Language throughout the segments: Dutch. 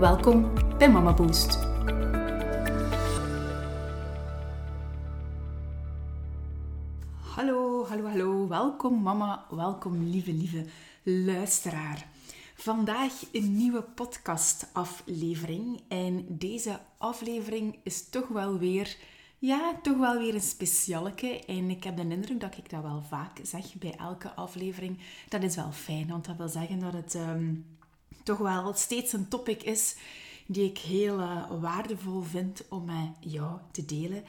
Welkom bij Mama Boost. Hallo, hallo, hallo. Welkom mama, welkom lieve, lieve luisteraar. Vandaag een nieuwe podcastaflevering. En deze aflevering is toch wel weer, ja, toch wel weer een specialeke. En ik heb de indruk dat ik dat wel vaak zeg bij elke aflevering. Dat is wel fijn, want dat wil zeggen dat het ehm, toch wel steeds een topic is die ik heel uh, waardevol vind om met jou te delen.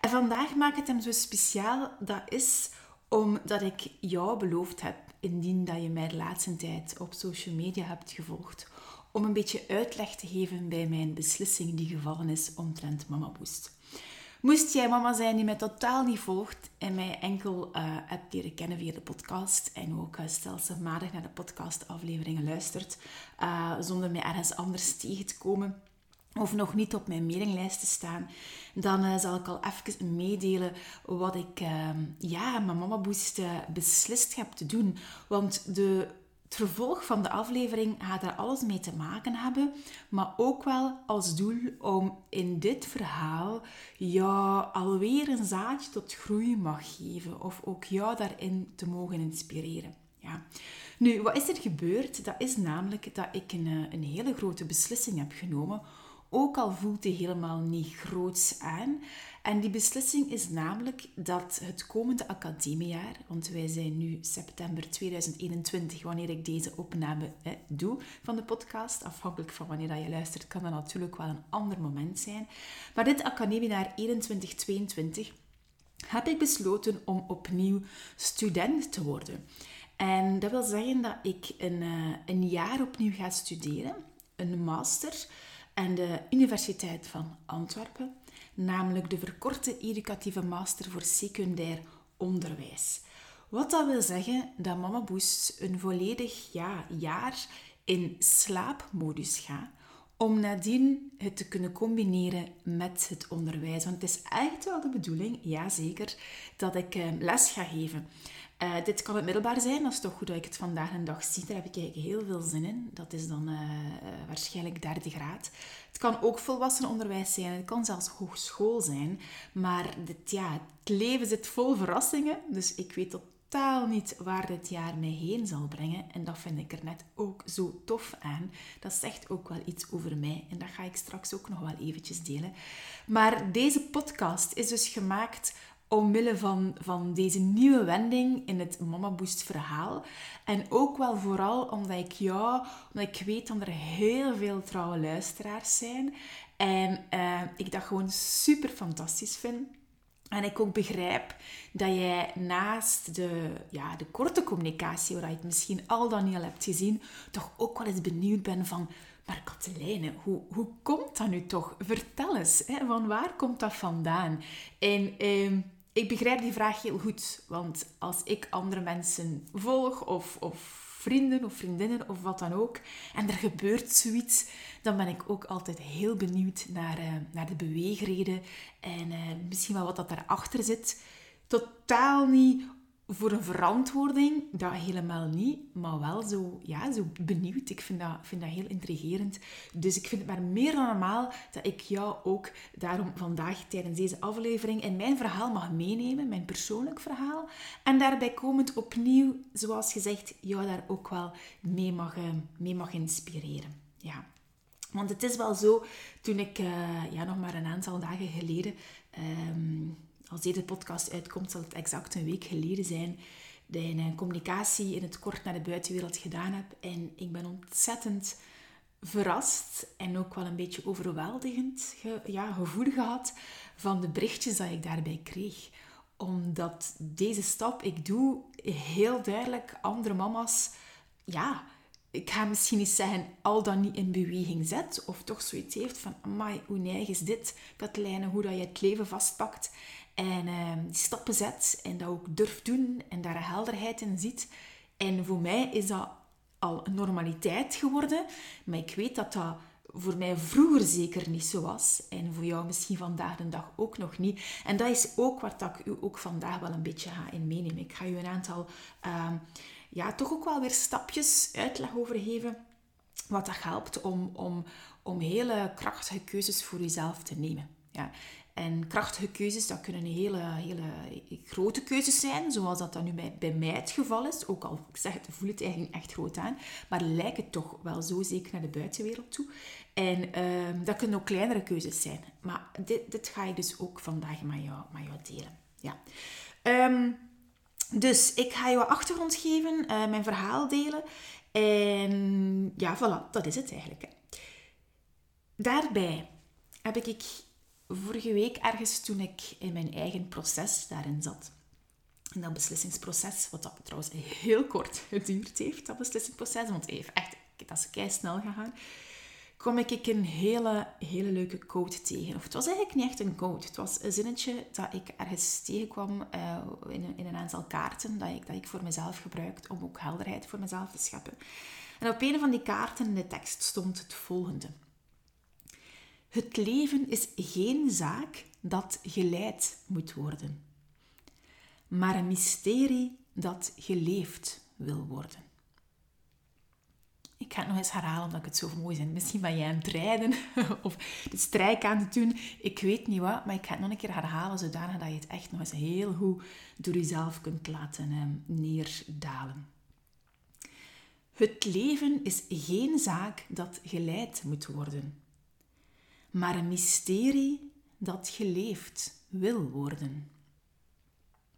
En vandaag maak ik het hem zo speciaal. Dat is omdat ik jou beloofd heb, indien dat je mij de laatste tijd op social media hebt gevolgd, om een beetje uitleg te geven bij mijn beslissing die gevallen is omtrent Mama Boost. Moest jij mama zijn die mij totaal niet volgt en mij enkel uh, hebt leren kennen via de podcast en ook uh, stelselmatig naar de podcastafleveringen luistert, uh, zonder mij ergens anders tegen te komen of nog niet op mijn mailinglijst te staan, dan zal ik al even meedelen wat ik ja, mijn Mama Boost beslist heb te doen. Want de het vervolg van de aflevering gaat daar alles mee te maken hebben, maar ook wel als doel om in dit verhaal jou alweer een zaadje tot groei mag geven of ook jou daarin te mogen inspireren. Ja. Nu, wat is er gebeurd? Dat is namelijk dat ik een, eh, een hele grote beslissing heb genomen, ook al voelt die helemaal niet groots aan. En die beslissing is namelijk dat het komende academiejaar, want wij zijn nu september 2021, wanneer ik deze opname doe van de podcast, afhankelijk van wanneer dat je luistert, kan dat natuurlijk wel een ander moment zijn. Maar dit academiejaar 21-22 heb ik besloten om opnieuw student te worden. En dat wil zeggen dat ik een, uh, een jaar opnieuw ga studeren, een master aan de Universiteit van Antwerpen namelijk de verkorte educatieve master voor secundair onderwijs. Wat dat wil zeggen dat Mama Boost een volledig ja, jaar in slaapmodus gaat, om nadien het te kunnen combineren met het onderwijs. Want het is echt wel de bedoeling, ja zeker, dat ik eh, les ga geven. Uh, dit kan het middelbaar zijn, dat is toch goed dat ik het vandaag een dag zie. Daar heb ik eigenlijk heel veel zin in. Dat is dan uh, waarschijnlijk derde graad. Het kan ook volwassen onderwijs zijn, het kan zelfs hogeschool zijn. Maar dit, ja, het leven zit vol verrassingen, dus ik weet totaal niet waar dit jaar mij heen zal brengen. En dat vind ik er net ook zo tof aan. Dat zegt ook wel iets over mij en dat ga ik straks ook nog wel eventjes delen. Maar deze podcast is dus gemaakt omwille van, van deze nieuwe wending in het Mama Boost verhaal. En ook wel vooral omdat ik jou, omdat ik weet dat er heel veel trouwe luisteraars zijn. En uh, ik dat gewoon super fantastisch vind. En ik ook begrijp dat jij naast de, ja, de korte communicatie, waar je het misschien al dan niet al hebt gezien, toch ook wel eens benieuwd bent van... Maar Katelijne, hoe, hoe komt dat nu toch? Vertel eens, hè, van waar komt dat vandaan? En... Eh, ik begrijp die vraag heel goed. Want als ik andere mensen volg of, of vrienden of vriendinnen of wat dan ook, en er gebeurt zoiets, dan ben ik ook altijd heel benieuwd naar, uh, naar de beweegreden en uh, misschien wel wat dat daarachter zit. Totaal niet voor een verantwoording, dat helemaal niet, maar wel zo, ja, zo benieuwd. Ik vind dat, vind dat heel intrigerend. Dus ik vind het maar meer dan normaal dat ik jou ook daarom vandaag tijdens deze aflevering in mijn verhaal mag meenemen, mijn persoonlijk verhaal. En daarbij komend opnieuw, zoals gezegd, jou daar ook wel mee mag, eh, mee mag inspireren. Ja. Want het is wel zo, toen ik uh, ja, nog maar een aantal dagen geleden... Um, als deze podcast uitkomt, zal het exact een week geleden zijn dat ik een communicatie in het kort naar de buitenwereld gedaan heb. En ik ben ontzettend verrast en ook wel een beetje overweldigend ja, gevoel gehad van de berichtjes dat ik daarbij kreeg. Omdat deze stap ik doe heel duidelijk andere mama's ja, ik ga misschien niet zeggen, al dan niet in beweging zet, of toch zoiets heeft van, amai, hoe neig is dit, Katelijne, hoe dat je het leven vastpakt en uh, die stappen zet en dat ook durft doen en daar helderheid in ziet. En voor mij is dat al normaliteit geworden, maar ik weet dat dat voor mij vroeger zeker niet zo was. En voor jou misschien vandaag de dag ook nog niet. En dat is ook wat ik u ook vandaag wel een beetje ga in meenemen. Ik ga u een aantal, uh, ja, toch ook wel weer stapjes uitleg over geven. Wat dat helpt om, om, om hele krachtige keuzes voor jezelf te nemen. Ja. En krachtige keuzes, dat kunnen hele, hele grote keuzes zijn, zoals dat dan nu bij, bij mij het geval is. Ook al, ik zeg het, voel het eigenlijk echt groot aan, maar lijkt het toch wel zo, zeker naar de buitenwereld toe. En uh, dat kunnen ook kleinere keuzes zijn. Maar dit, dit ga ik dus ook vandaag met jou, met jou delen. Ja. Um, dus ik ga je achtergrond geven, uh, mijn verhaal delen. En ja, voilà, dat is het eigenlijk. Hè. Daarbij heb ik vorige week ergens toen ik in mijn eigen proces daarin zat. In dat beslissingsproces, wat dat trouwens heel kort geduurd heeft, dat beslissingsproces, want even echt, dat is kei snel gegaan, kom ik een hele, hele leuke quote tegen. Of het was eigenlijk niet echt een quote, het was een zinnetje dat ik ergens tegenkwam uh, in, een, in een aantal kaarten dat ik, dat ik voor mezelf gebruikte om ook helderheid voor mezelf te scheppen. En op een van die kaarten in de tekst stond het volgende. Het leven is geen zaak dat geleid moet worden, maar een mysterie dat geleefd wil worden. Ga het nog eens herhalen omdat ik het zo mooi vind. Misschien ben jij aan het rijden of de strijk aan het doen. Ik weet niet wat, maar ik ga het nog een keer herhalen zodanig dat je het echt nog eens heel goed door jezelf kunt laten ehm, neerdalen. Het leven is geen zaak dat geleid moet worden, maar een mysterie dat geleefd wil worden.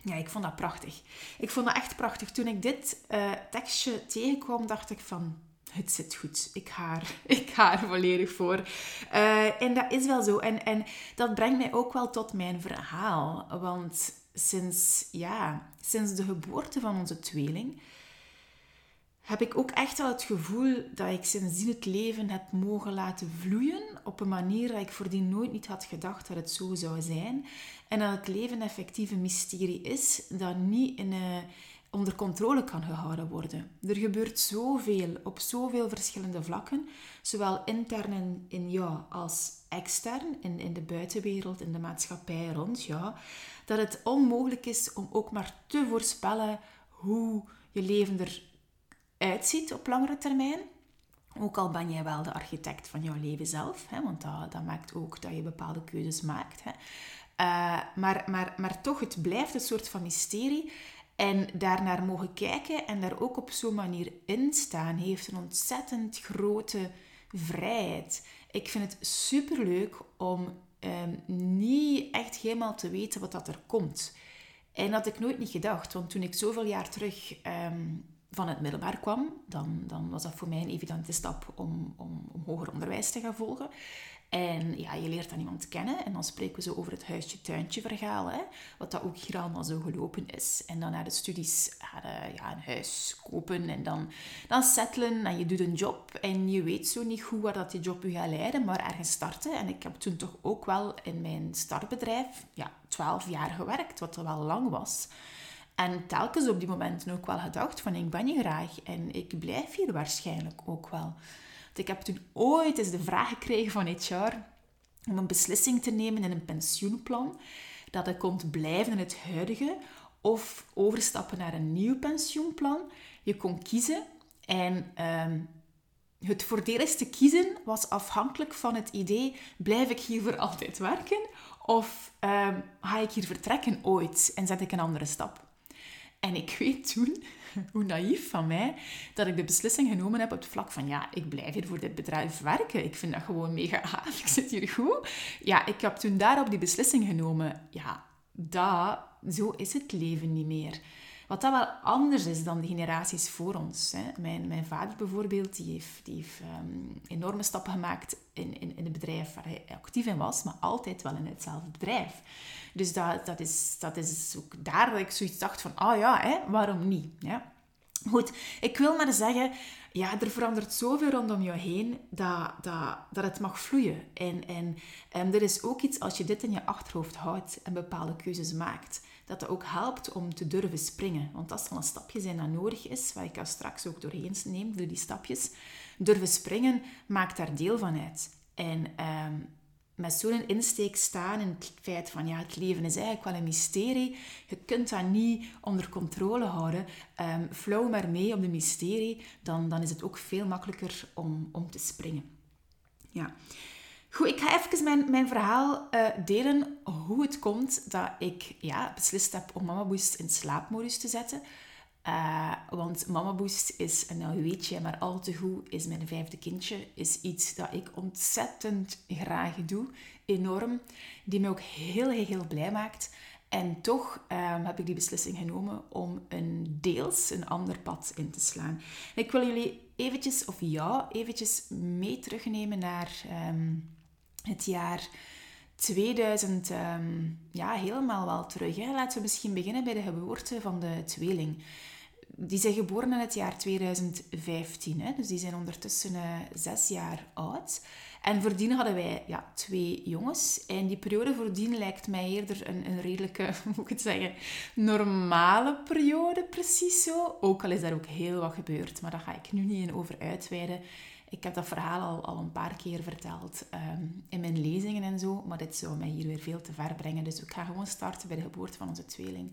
Ja, ik vond dat prachtig. Ik vond dat echt prachtig. Toen ik dit uh, tekstje tegenkwam, dacht ik van... Het zit goed. Ik ga er, ik ga er volledig voor. Uh, en dat is wel zo. En, en dat brengt mij ook wel tot mijn verhaal. Want sinds, ja, sinds de geboorte van onze tweeling heb ik ook echt wel het gevoel dat ik sindsdien het leven heb mogen laten vloeien op een manier dat ik voordien nooit niet had gedacht dat het zo zou zijn. En dat het leven effectief een mysterie is dat niet in een, onder controle kan gehouden worden. Er gebeurt zoveel op zoveel verschillende vlakken, zowel intern in, in jou als extern, in, in de buitenwereld, in de maatschappij rond jou, dat het onmogelijk is om ook maar te voorspellen hoe je leven er uitziet op langere termijn. Ook al ben jij wel de architect van jouw leven zelf, hè, want dat, dat maakt ook dat je bepaalde keuzes maakt. Hè. Uh, maar, maar, maar toch, het blijft een soort van mysterie. En daarnaar mogen kijken en daar ook op zo'n manier in staan, heeft een ontzettend grote vrijheid. Ik vind het superleuk om um, niet echt helemaal te weten wat dat er komt. En dat had ik nooit niet gedacht, want toen ik zoveel jaar terug um, van het middelbaar kwam, dan, dan was dat voor mij een evidente stap om, om hoger onderwijs te gaan volgen. En ja, je leert dan iemand kennen en dan spreken we zo over het huisje-tuintje verhaal, hè, wat dat ook hier allemaal zo gelopen is. En dan naar de studies gaan ja, een huis kopen en dan, dan settelen en je doet een job en je weet zo niet goed waar dat die job je gaat leiden, maar ergens starten. En ik heb toen toch ook wel in mijn startbedrijf ja, 12 jaar gewerkt, wat wel lang was. En telkens op die momenten ook wel gedacht van ik ben hier graag en ik blijf hier waarschijnlijk ook wel. Ik heb toen ooit eens de vraag gekregen van HR om een beslissing te nemen in een pensioenplan. Dat ik kon blijven in het huidige of overstappen naar een nieuw pensioenplan. Je kon kiezen en um, het voordeligste kiezen was afhankelijk van het idee: blijf ik hier voor altijd werken of um, ga ik hier vertrekken ooit en zet ik een andere stap? En ik weet toen, hoe naïef van mij, dat ik de beslissing genomen heb op het vlak van ja, ik blijf hier voor dit bedrijf werken. Ik vind dat gewoon mega gaaf. Ik zit hier goed. Ja, ik heb toen daarop die beslissing genomen. Ja, dat, zo is het leven niet meer. Wat dat wel anders is dan de generaties voor ons. Hè. Mijn, mijn vader bijvoorbeeld, die heeft, die heeft um, enorme stappen gemaakt in, in, in het bedrijf waar hij actief in was, maar altijd wel in hetzelfde bedrijf. Dus dat, dat, is, dat is ook daar dat ik zoiets dacht van, ah oh ja, hè, waarom niet? Ja. Goed, ik wil maar zeggen, ja, er verandert zoveel rondom jou heen dat, dat, dat het mag vloeien. En, en, en er is ook iets, als je dit in je achterhoofd houdt en bepaalde keuzes maakt, dat dat ook helpt om te durven springen. Want dat zal een stapje zijn dat nodig is, waar ik jou straks ook doorheen neem, door die stapjes. Durven springen maakt daar deel van uit. En um, met zo'n insteek staan in het feit van ja, het leven is eigenlijk wel een mysterie. Je kunt dat niet onder controle houden. Um, flauw maar mee op de mysterie, dan, dan is het ook veel makkelijker om, om te springen. Ja. Goed, ik ga even mijn, mijn verhaal uh, delen hoe het komt dat ik ja, beslist heb om Mama Boost in slaapmodus te zetten. Uh, want Mama Boost is, en nou weet je maar al te goed, is mijn vijfde kindje. Is iets dat ik ontzettend graag doe. Enorm. Die me ook heel, heel, heel blij maakt. En toch um, heb ik die beslissing genomen om een deels een ander pad in te slaan. ik wil jullie eventjes, of jou, eventjes mee terugnemen naar um, het jaar 2000. Um, ehm, ja, helemaal wel terug. Hè. Laten we misschien beginnen bij de geboorte van de tweeling die zijn geboren in het jaar 2015. Hè? Dus die zijn ondertussen uh, zes jaar oud. En voordien hadden wij ja, twee jongens. En die periode voordien lijkt mij eerder een, een redelijke, moet ik het zeggen, normale periode, precies zo. Ook al is daar ook heel wat gebeurd, maar daar ga ik nu niet in over uitweiden. Ik heb dat verhaal al, al een paar keer verteld um, in mijn lezingen en zo, maar dit zou mij hier weer veel te ver brengen. Dus ik ga gewoon starten bij de geboorte van onze tweeling.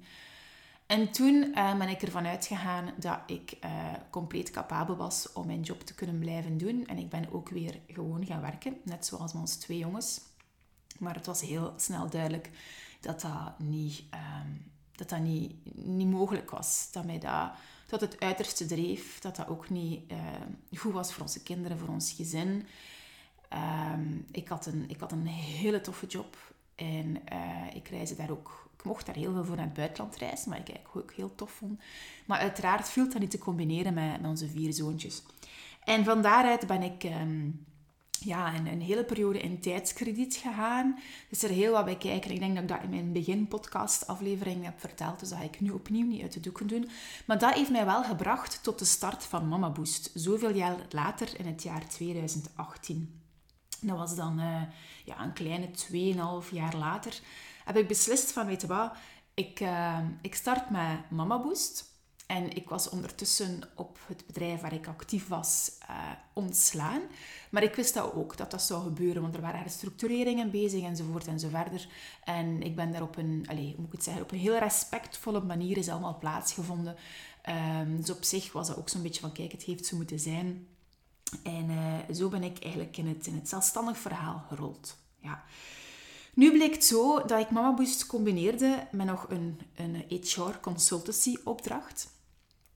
En toen uh, ben ik ervan uitgegaan dat ik uh, compleet capabel was om mijn job te kunnen blijven doen. En ik ben ook weer gewoon gaan werken, net zoals onze twee jongens. Maar het was heel snel duidelijk dat dat niet, um, dat dat niet, niet mogelijk was. Dat mij dat het uiterste dreef. Dat dat ook niet uh, goed was voor onze kinderen, voor ons gezin. Um, ik, had een, ik had een hele toffe job. En ik reisde daar ook ik mocht daar heel veel voor naar het buitenland reizen, wat ik eigenlijk ook heel tof vond. Maar uiteraard viel dat niet te combineren met, onze vier zoontjes. En van daaruit ben ik um, ja, een, een, hele periode in tijdskrediet gegaan. Dus er heel wat bij kijken. Ik denk dat ik dat in mijn begin podcast aflevering heb verteld. Dus dat ga ik nu opnieuw niet uit de doeken doen. Maar dat heeft mij wel gebracht tot de start van Mama Boost. Zoveel jaar later, in het jaar 2018. Dat was dan uh, ja, een kleine 2,5 jaar later heb ik beslist van, weet je wat, ik, uh, ik start met Mama Boost. En ik was ondertussen op het bedrijf waar ik actief was uh, ontslaan. Maar ik wist dat ook, dat dat zou gebeuren. Want er waren herstructureringen bezig enzovoort enzoverder. En ik ben daar op een, allez, moet ik het zeggen, op een heel respectvolle manier is allemaal plaatsgevonden. Um, dus op zich was dat ook zo'n beetje van, kijk, het heeft zo moeten zijn. En uh, zo ben ik eigenlijk in het, in het zelfstandig verhaal gerold. Ja. Nu bleek het zo dat ik Mama Boost combineerde met nog een, een HR consultancy opdracht.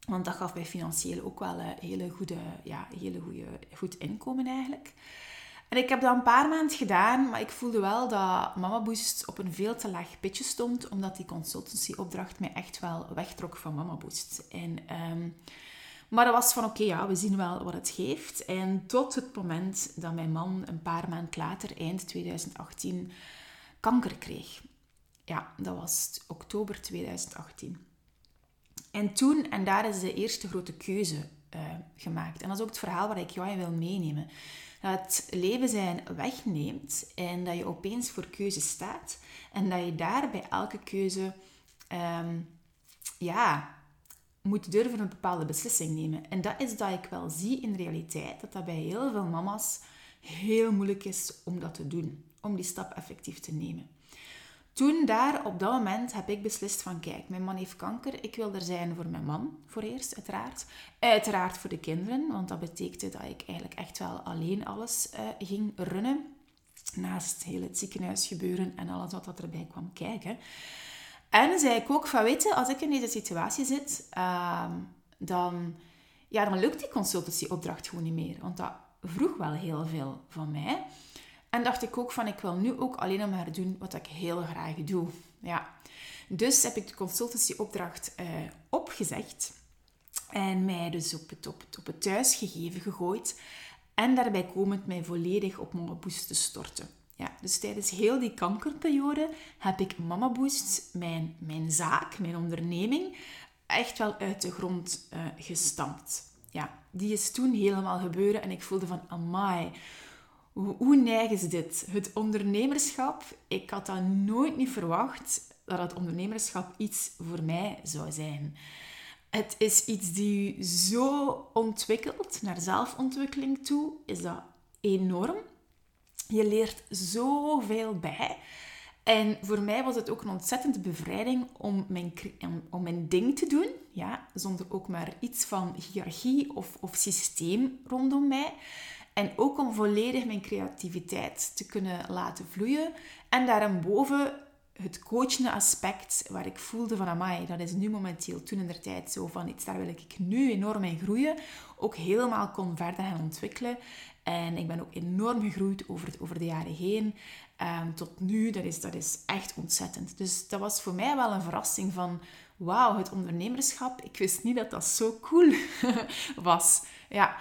Want dat gaf mij financieel ook wel een hele goede, ja, hele goede, goed inkomen eigenlijk. En ik heb dat een paar maanden gedaan, maar ik voelde wel dat Mama Boost op een veel te laag pitje stond, omdat die consultancy-opdracht mij echt wel wegtrok van Mama Boost. En, um, maar dat was van oké, ja, we zien wel wat het geeft. En tot het moment dat mijn man een paar maanden later, eind 2018, kanker kreeg. Ja, dat was oktober 2018. En toen, en daar is de eerste grote keuze uh, gemaakt. En dat is ook het verhaal waar ik jou wil meenemen. Dat het leven zijn wegneemt en dat je opeens voor keuze staat. En dat je daar bij elke keuze um, ja, moet durven een bepaalde beslissing nemen. En dat is dat ik wel zie in realiteit, dat dat bij heel veel mama's heel moeilijk is om dat te doen om die stap effectief te nemen. Toen daar, op dat moment, heb ik beslist van kijk, mijn man heeft kanker. Ik wil er zijn voor mijn man, voor eerst, uiteraard. Uiteraard voor de kinderen, want dat betekende dat ik eigenlijk echt wel alleen alles uh, ging runnen. Naast heel het ziekenhuisgebeuren en alles wat, wat erbij kwam kijken. En zei ik ook van, weet je, als ik in deze situatie zit, uh, dan, ja, dan lukt die consultancyopdracht gewoon niet meer. Want dat vroeg wel heel veel van mij. En dacht ik ook van, ik wil nu ook alleen maar doen wat ik heel graag doe. Ja. Dus heb ik de consultancyopdracht uh, opgezegd. En mij dus op het, op, het, thuisgegeven gegooid. En daarbij komend mij volledig op Mama Boost te storten. Ja, dus tijdens heel die kankerperiode heb ik Mama Boost, mijn, mijn zaak, mijn onderneming, echt wel uit de grond uh, gestampt. Ja, die is toen helemaal gebeuren en ik voelde van, amai, hoe, neig is dit? Het ondernemerschap, ik had dat nooit niet verwacht, dat het ondernemerschap iets voor mij zou zijn. Het is iets die zo ontwikkelt, naar zelfontwikkeling toe, is dat enorm. Je leert zoveel bij. En voor mij was het ook een ontzettende bevrijding om mijn, om mijn ding te doen, ja, zonder ook maar iets van hiërarchie of, of systeem rondom mij. En ook om volledig mijn creativiteit te kunnen laten vloeien. En daarboven het coachende aspect, waar ik voelde van, amai, dat is nu momenteel, toen in de tijd zo van, iets daar wil ik nu enorm in groeien, ook helemaal kon verder gaan ontwikkelen. En ik ben ook enorm gegroeid over, over de jaren heen. Um, tot nu, dat is, dat is echt ontzettend. Dus dat was voor mij wel een verrassing van... Wauw, het ondernemerschap. Ik wist niet dat dat zo cool was. Ja,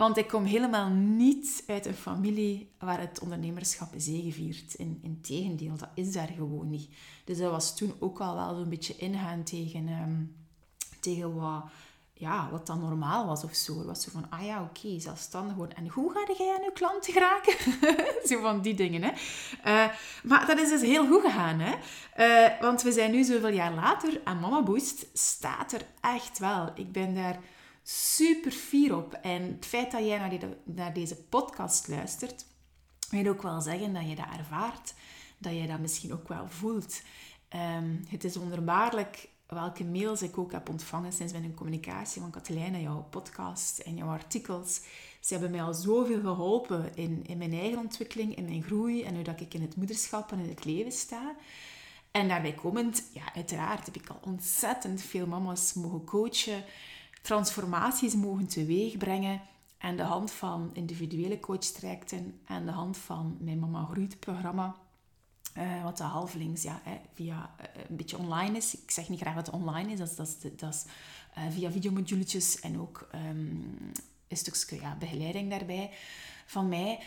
want ik kom helemaal niet uit een familie waar het ondernemerschap zegeviert. In, in tegendeel, dat is daar gewoon niet. Dus dat was toen ook al wel zo'n beetje ingaan tegen, um, tegen wat ja, wat dan normaal was of zo. was zo van, ah ja, oké, zelfstandig worden. En hoe ga jij aan je klanten geraken? zo van die dingen, hè. Uh, maar dat is dus heel goed gegaan, hè. Uh, want we zijn nu zoveel jaar later en Mama Boost staat er echt wel. Ik ben daar super fier op. En het feit dat jij naar, deze podcast luistert, wil ook wel zeggen dat je dat ervaart. Dat je dat misschien ook wel voelt. Um, het is wonderbaarlijk welke mails ik ook heb ontvangen sinds mijn communicatie van Katelijne, jouw podcast en jouw artikels. Ze hebben mij al zoveel geholpen in, in mijn eigen ontwikkeling, in mijn groei en hoe dat ik in het moederschap en in het leven sta. En daarbij komend, ja, uiteraard heb ik al ontzettend veel mama's mogen coachen, transformaties mogen teweegbrengen aan de hand van individuele coachtrajecten en de hand van mijn Mama Groeit programma uh, wat de halvelings ja, via uh, een beetje online is. Ik zeg niet graag het online is, dat is, dat is, dat uh, via videomoduletjes en ook um, een stukje ja, begeleiding daarbij van mij.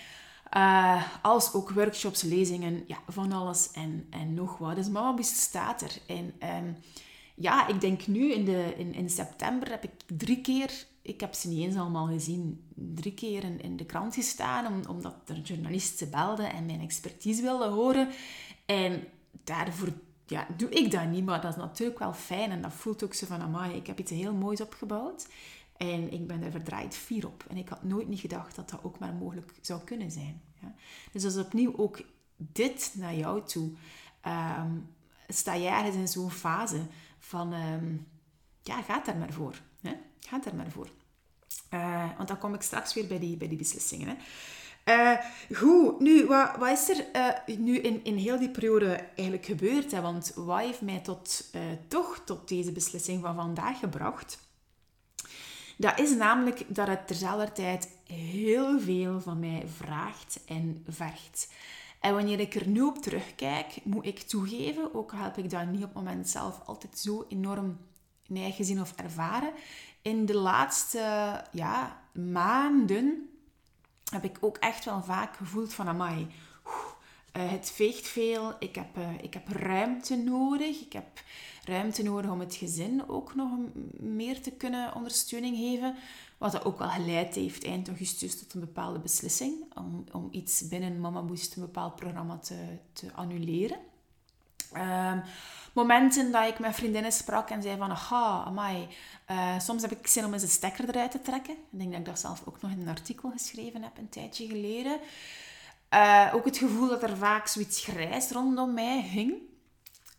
als ook workshops, lezingen, ja, van alles en, en nog wat. Dus Mama staat er. En ja, ik denk nu in, de, in, in september heb ik drie keer ik heb ze niet eens allemaal gezien. Drie keer in, de krant gestaan, omdat er journalisten belden en mijn expertise wilden horen. En daarvoor ja, doe ik dat niet, maar dat is natuurlijk wel fijn. En dat voelt ook zo van, amai, ik heb iets heel moois opgebouwd. En ik ben er verdraaid fier op. En ik had nooit niet gedacht dat dat ook maar mogelijk zou kunnen zijn. Ja. Dus is opnieuw ook dit naar jou toe. Um, sta jij ergens in zo'n fase van, um, ja, gaat er maar voor. Hè? Ga er maar voor. Uh, want dan kom ik straks weer bij die, bij die beslissingen. Hè. Uh, goed, nu, wat, wat is er uh, nu in, in heel die periode eigenlijk gebeurd? Hè? Want wat heeft mij tot, toch tot deze beslissing van vandaag gebracht? Dat is namelijk dat het terzelfde tijd heel veel van mij vraagt en vergt. En wanneer ik er nu op terugkijk, moet ik toegeven, ook heb ik dat niet op het moment zelf altijd zo enorm mij gezien of ervaren, in de laatste ja, maanden heb ik ook echt wel vaak gevoeld van, amai, uh, het veegt veel, ik heb, uh, ik heb ruimte nodig. Ik heb ruimte nodig om het gezin ook nog meer te kunnen ondersteuning geven. Wat ook wel geleid heeft eind augustus tot een bepaalde beslissing om, om iets binnen Mama Boost, een bepaald programma, te, te annuleren. Um, momenten dat ik met vriendinnen sprak en zei van, aha, amai, uh, soms heb ik zin om eens een stekker eruit te trekken. Ik denk dat ik dat zelf ook nog in een artikel geschreven heb, een tijdje geleden. Uh, ook het gevoel dat er vaak zoiets grijs rondom mij hing.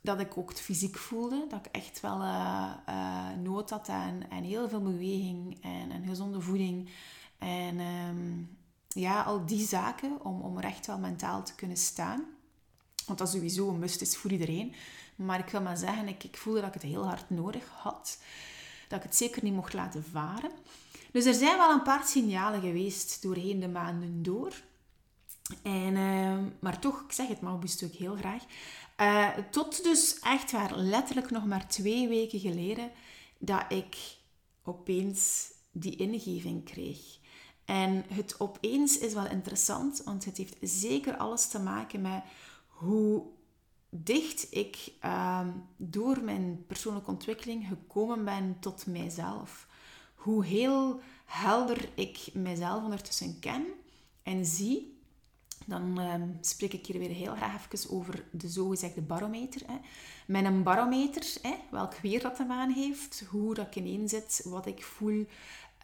Dat ik ook het fysiek voelde. Dat ik echt wel uh, nood had aan, aan heel veel beweging en, en gezonde voeding. En um, ja, al die zaken om, om er echt wel mentaal te kunnen staan. Want dat sowieso een must is voor iedereen. Maar ik wil maar zeggen, ik, ik voelde dat ik het heel hard nodig had. Dat ik het zeker niet mocht laten varen. Dus er zijn wel een paar signalen geweest doorheen de maanden door. En, uh, maar toch, ik zeg het maar een stuk heel graag. Uh, tot dus echt waar letterlijk nog maar twee weken geleden dat ik opeens die ingeving kreeg. En het opeens is wel interessant, want het heeft zeker alles te maken met hoe dicht ik ehm, door mijn persoonlijke ontwikkeling gekomen ben tot mijzelf. Hoe heel helder ik mijzelf ondertussen ken en zie. Dan ehm, spreek ik hier weer heel graag even over de zogezegde barometer. Hè. Met een barometer, hè, welk weer dat de maan heeft, hoe dat ik ineen zit, wat ik voel,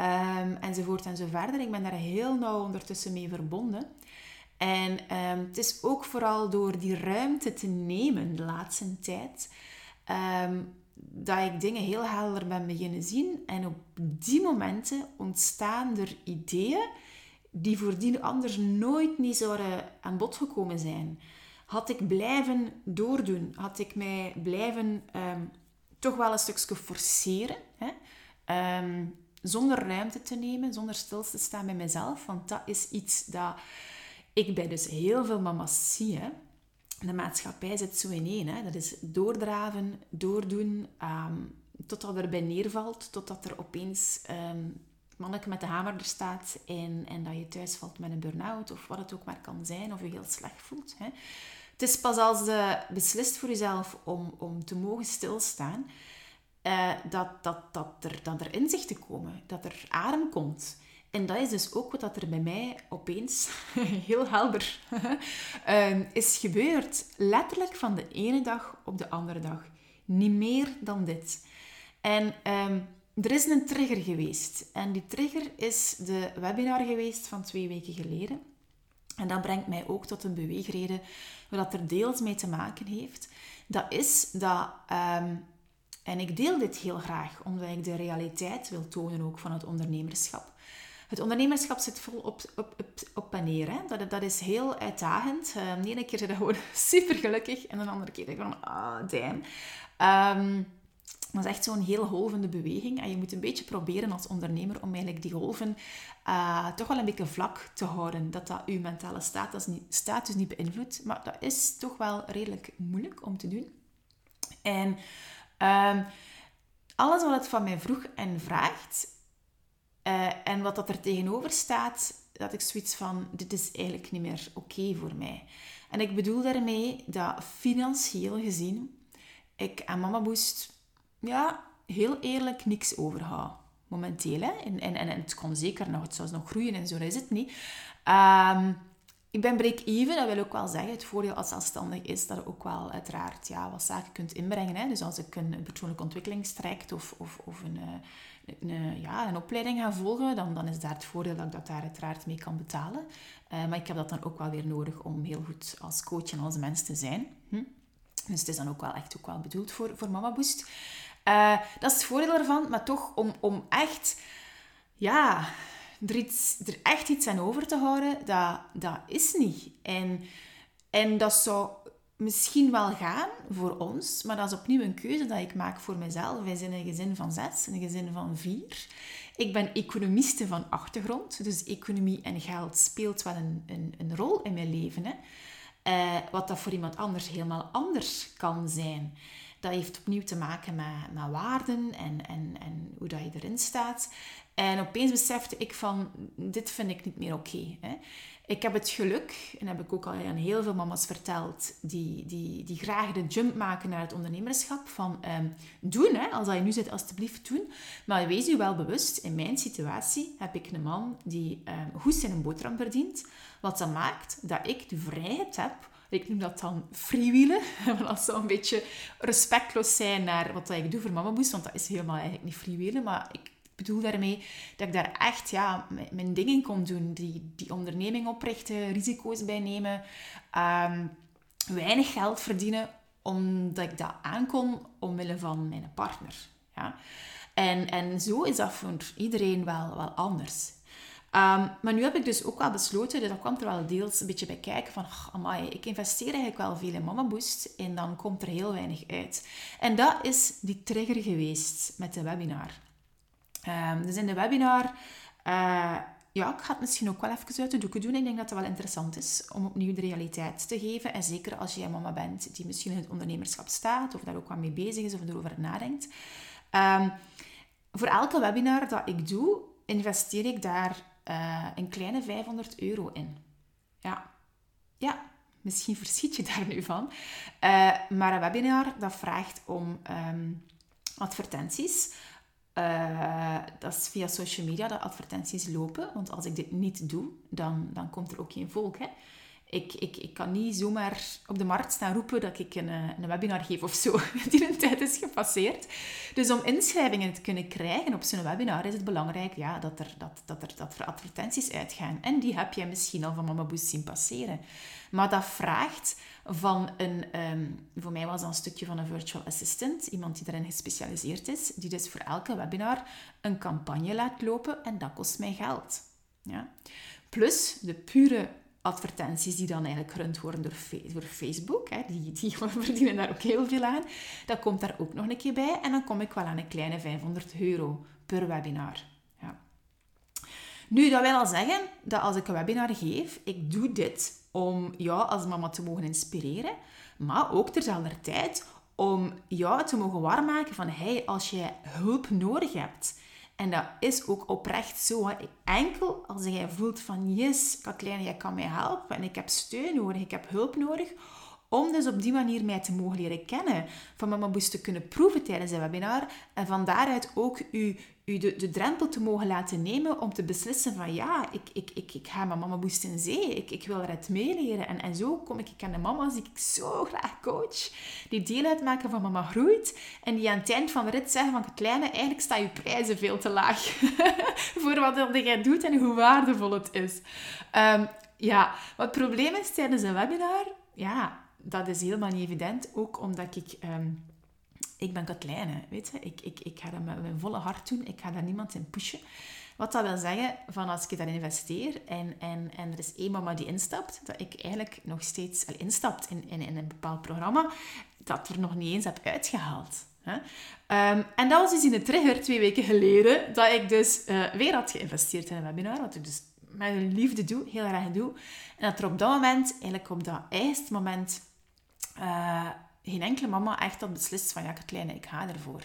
um, enzovoort enzoverder. Ik ben daar heel nauw ondertussen mee verbonden. En ehm, het is ook vooral door die ruimte te nemen de laatste tijd, dat ik dingen heel helder ben beginnen zien. En op die momenten ontstaan er ideeën die voordien anders nooit niet zouden aan bod gekomen zijn. Had ik blijven doordoen, had ik mij blijven um, toch wel een stukje forceren, hè? zonder ruimte te nemen, zonder stil te staan bij mezelf, want dat is iets dat ik bij dus heel veel mama's zie. Hè. De maatschappij zit zo in één. Hè. Dat is doordraven, doordoen, um, totdat er bij neervalt, totdat er opeens manneke met de hamer er staat en, en dat je thuis valt met een burn-out of wat het ook maar kan zijn, of je heel slecht voelt. Hè. Het is pas als je beslist voor jezelf om, om te mogen stilstaan, uh, dat, dat, dat, er, dat er inzichten komen, dat er adem komt. En dat is dus ook wat er bij mij opeens heel helder ehm, is gebeurd. Letterlijk van de ene dag op de andere dag. Niet meer dan dit. En um, er is een trigger geweest. En die trigger is de webinar geweest van twee weken geleden. En dat brengt mij ook tot een beweegreden wat er deels mee te maken heeft. Dat is dat, um, en ik deel dit heel graag, omdat ik de realiteit wil tonen ook van het ondernemerschap. Het ondernemerschap zit vol op, op, op, op en neer. Hè? Dat, dat is heel uitdagend. Um, de ene keer zit je gewoon super gelukkig en de andere keer denk je van, ah, oh, damn. Um, dat is echt zo'n heel golvende beweging. En je moet een beetje proberen als ondernemer om eigenlijk die golven uh, toch wel een beetje vlak te houden. Dat dat je mentale status niet, status niet beïnvloedt. Maar dat is toch wel redelijk moeilijk om te doen. En um, alles wat het van mij vroeg en vraagt, uh, en wat dat er tegenover staat, dat ik zoiets van, dit is eigenlijk niet meer oké voor mij. En ik bedoel daarmee dat financieel gezien ik aan Mama Boost, ja, heel eerlijk niks overhoud. Momenteel, hè. En, en, en het kan zeker nog, het zou nog groeien en zo, is het niet. Um, ik ben break-even, dat wil ook wel zeggen. Het voordeel als zelfstandig is dat je ook wel uiteraard ja, wat zaken kunt inbrengen. Hè. Dus als ik een persoonlijke ontwikkelingstraject of, of, of een, eh, een, ja, een opleiding ga volgen, dan, dan is daar het voordeel dat ik dat daar uiteraard mee kan betalen. Uh, maar ik heb dat dan ook wel weer nodig om heel goed als coach en als mens te zijn. Hm? Dus het is dan ook wel echt ook wel bedoeld voor, voor Mama Boost. Uh, dat is het voordeel ervan, maar toch om, om echt... Ja, er, iets, er echt iets aan over te houden, dat, dat is niet. En, en dat zou misschien wel gaan voor ons, maar dat is opnieuw een keuze dat ik maak voor mezelf. Wij zijn een gezin van zes, een gezin van vier. Ik ben economiste van achtergrond, dus economie en geld speelt wel een, een, een rol in mijn leven. Hè. Uh, wat dat voor iemand anders helemaal anders kan zijn. Dat heeft opnieuw te maken met, waarden en, en, en hoe dat je erin staat. En opeens besefte ik van, dit vind ik niet meer oké. ik heb het geluk, en heb ik ook al aan heel veel mama's verteld, die, die, die graag de jump maken naar het ondernemerschap, van um, doen, hè, als dat je nu zit, alstublieft doen. Maar wees u wel bewust, in mijn situatie heb ik een man die um, goed zijn boterham verdient, wat dat maakt dat ik de vrijheid heb ik noem dat dan freewheelen. Want dat zou een beetje respectloos zijn naar wat ik doe voor Mama. Want dat is helemaal eigenlijk niet freewheelen. Maar ik bedoel daarmee dat ik daar echt ja, mijn dingen kon doen. Die, die onderneming oprichten, risico's bij nemen. Ehm, weinig geld verdienen omdat ik dat aankon omwille van mijn partner. Ja. En, en zo is dat voor iedereen wel, wel anders. Um, maar nu heb ik dus ook wel besloten, dat kwam er wel deels een beetje bij kijken van, oh, amai, ik investeer eigenlijk wel veel in Mama Boost en dan komt er heel weinig uit. En dat is die trigger geweest met de webinar. Um, dus in de webinar, uh, ja, ik ga het misschien ook wel even uit de doeken doen. Ik denk dat het wel interessant is om opnieuw de realiteit te geven. En zeker als een mama bent die misschien in het ondernemerschap staat of daar ook wat mee bezig is of erover nadenkt. Um, voor elke webinar dat ik doe, investeer ik daar uh, een kleine 500 euro in. Ja, ja Misschien verschiet je daar nu van. Uh, maar een webinar dat vraagt om ehm, advertenties. Uh, dat is via social media dat advertenties lopen. Want als ik dit niet doe, dan, dan komt er ook geen volk. Hè? Ik, ik, ik kan niet zomaar op de markt staan roepen dat ik een, eh, een webinar geef of zo. Die een tijd is gepasseerd. Dus om inschrijvingen te kunnen krijgen op zo'n webinar is het belangrijk ja, dat, er, dat, dat, er, dat er advertenties uitgaan. En die heb jij misschien al van Mama Boost zien passeren. Maar dat vraagt van een, ehm, voor mij was dat een stukje van een virtual assistant, iemand die daarin gespecialiseerd is, die dus voor elke webinar een campagne laat lopen en dat kost mij geld. Ja. Plus de pure advertenties die dan eigenlijk gerund worden door, Facebook. Hè, die, die verdienen daar ook heel veel aan. Dat komt daar ook nog een keer bij. En dan kom ik wel aan een kleine 500 euro per webinar. Ja. Nu, dat wil al zeggen dat als ik een webinar geef, ik doe dit om jou als mama te mogen inspireren, maar ook terzelfde tijd om jou te mogen waarmaken van hey, als je hulp nodig hebt, en dat is ook oprecht zo. Enkel als jij voelt van, yes, Kathleen, jij kan mij helpen en ik heb steun nodig, ik heb hulp nodig, om dus op die manier mij te mogen leren kennen, van Mama Boost te kunnen proeven tijdens een webinar en van daaruit ook u, u de, de drempel te mogen laten nemen om te beslissen van ja, ik, ik, ik, ik ga met Mama Boost in zee, ik, ik wil eruit meeleren. En, en zo kom ik, ik aan de mama's die ik zo graag coach, die deel uitmaken van Mama Groeit en die aan het eind van de rit zeggen van kleine, eigenlijk staan je prijzen veel te laag voor wat jij doet en hoe waardevol het is. Um, ja, wat het probleem is tijdens een webinar, ja, dat is helemaal niet evident. Ook omdat ik... Um, ik ben Katlijne, weet je. Ik, ik, ik ga dat met mijn volle hart doen. Ik ga daar niemand in pushen. Wat dat wil zeggen, van als ik daarin investeer en, en, en er is één mama die instapt, dat ik eigenlijk nog steeds al instapt in, in, in een bepaald programma, dat er nog niet eens heb uitgehaald. Hè? Um, en dat was dus in de trigger twee weken geleden, dat ik dus uh, weer had geïnvesteerd in een webinar, wat ik dus met liefde doe, heel erg doe. En dat er op dat moment, eigenlijk op dat eerste moment, uh, geen enkele mama echt had beslist van ja, kleine, ik ga ervoor.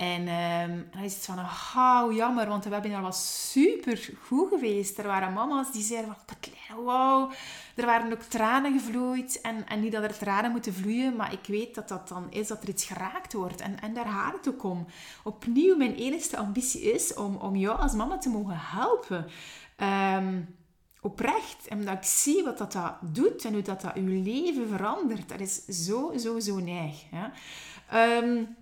En um, dan is het van, oh, jammer, want de webinar was super goed geweest. Er waren mama's die zeiden van, Katlijn, wow. Er waren ook tranen gevloeid. En, en niet dat er tranen moeten vloeien, maar ik weet dat dat dan is dat er iets geraakt wordt. En, en daar gaat het ook om. Opnieuw, mijn enige ambitie is om, om jou als mama te mogen helpen. Um, oprecht. En omdat ik zie wat dat, dat doet en hoe dat, dat uw leven verandert. Dat is zo, zo, zo neig. Um,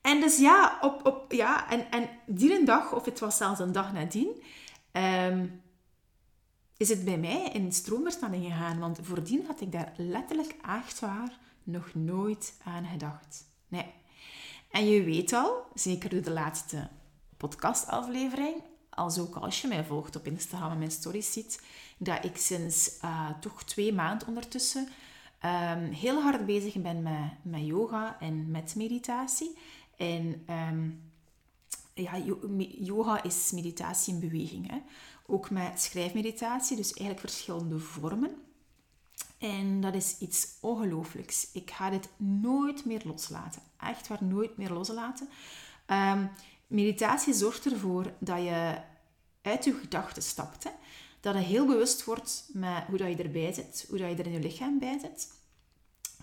en dus ja, op, op, ja en, en die een dag, of het was zelfs een dag nadien, um, is het bij mij in stroomversnelling gegaan. Want voordien had ik daar letterlijk echt waar nog nooit aan gedacht. Nee. En je weet al, zeker door de laatste podcastaflevering, als ook als je mij volgt op Instagram en mijn stories ziet, dat ik sinds uh, toch twee maanden ondertussen um, heel hard bezig ben met, met yoga en met meditatie. En um, ja, yoga is meditatie in beweging. Hè? Ook met schrijfmeditatie, dus eigenlijk verschillende vormen. En dat is iets ongelooflijks. Ik ga dit nooit meer loslaten. Echt waar, nooit meer loslaten. Um, Meditatie zorgt ervoor dat je uit je gedachten stapt. Hè? Dat je heel bewust wordt met hoe dat je erbij zit, hoe dat je er in je lichaam bij zit.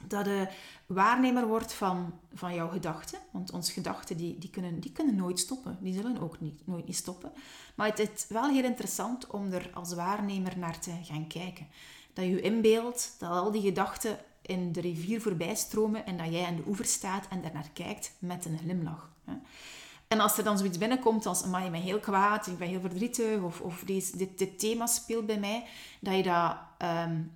Dat je waarnemer wordt van, van jouw gedachten. Want onze gedachten die, die, kunnen, die kunnen nooit stoppen. Die zullen ook niet, nooit niet stoppen. Maar het is wel heel interessant om er als waarnemer naar te gaan kijken. Dat je je inbeeldt dat al die gedachten in de rivier voorbij stromen en dat jij aan de oever staat en daarnaar kijkt met een glimlach. En als er dan zoiets binnenkomt als, maar je bent heel kwaad, ik ben heel verdrietig, of, of deze, dit, dit thema speelt bij mij, dat je dat um,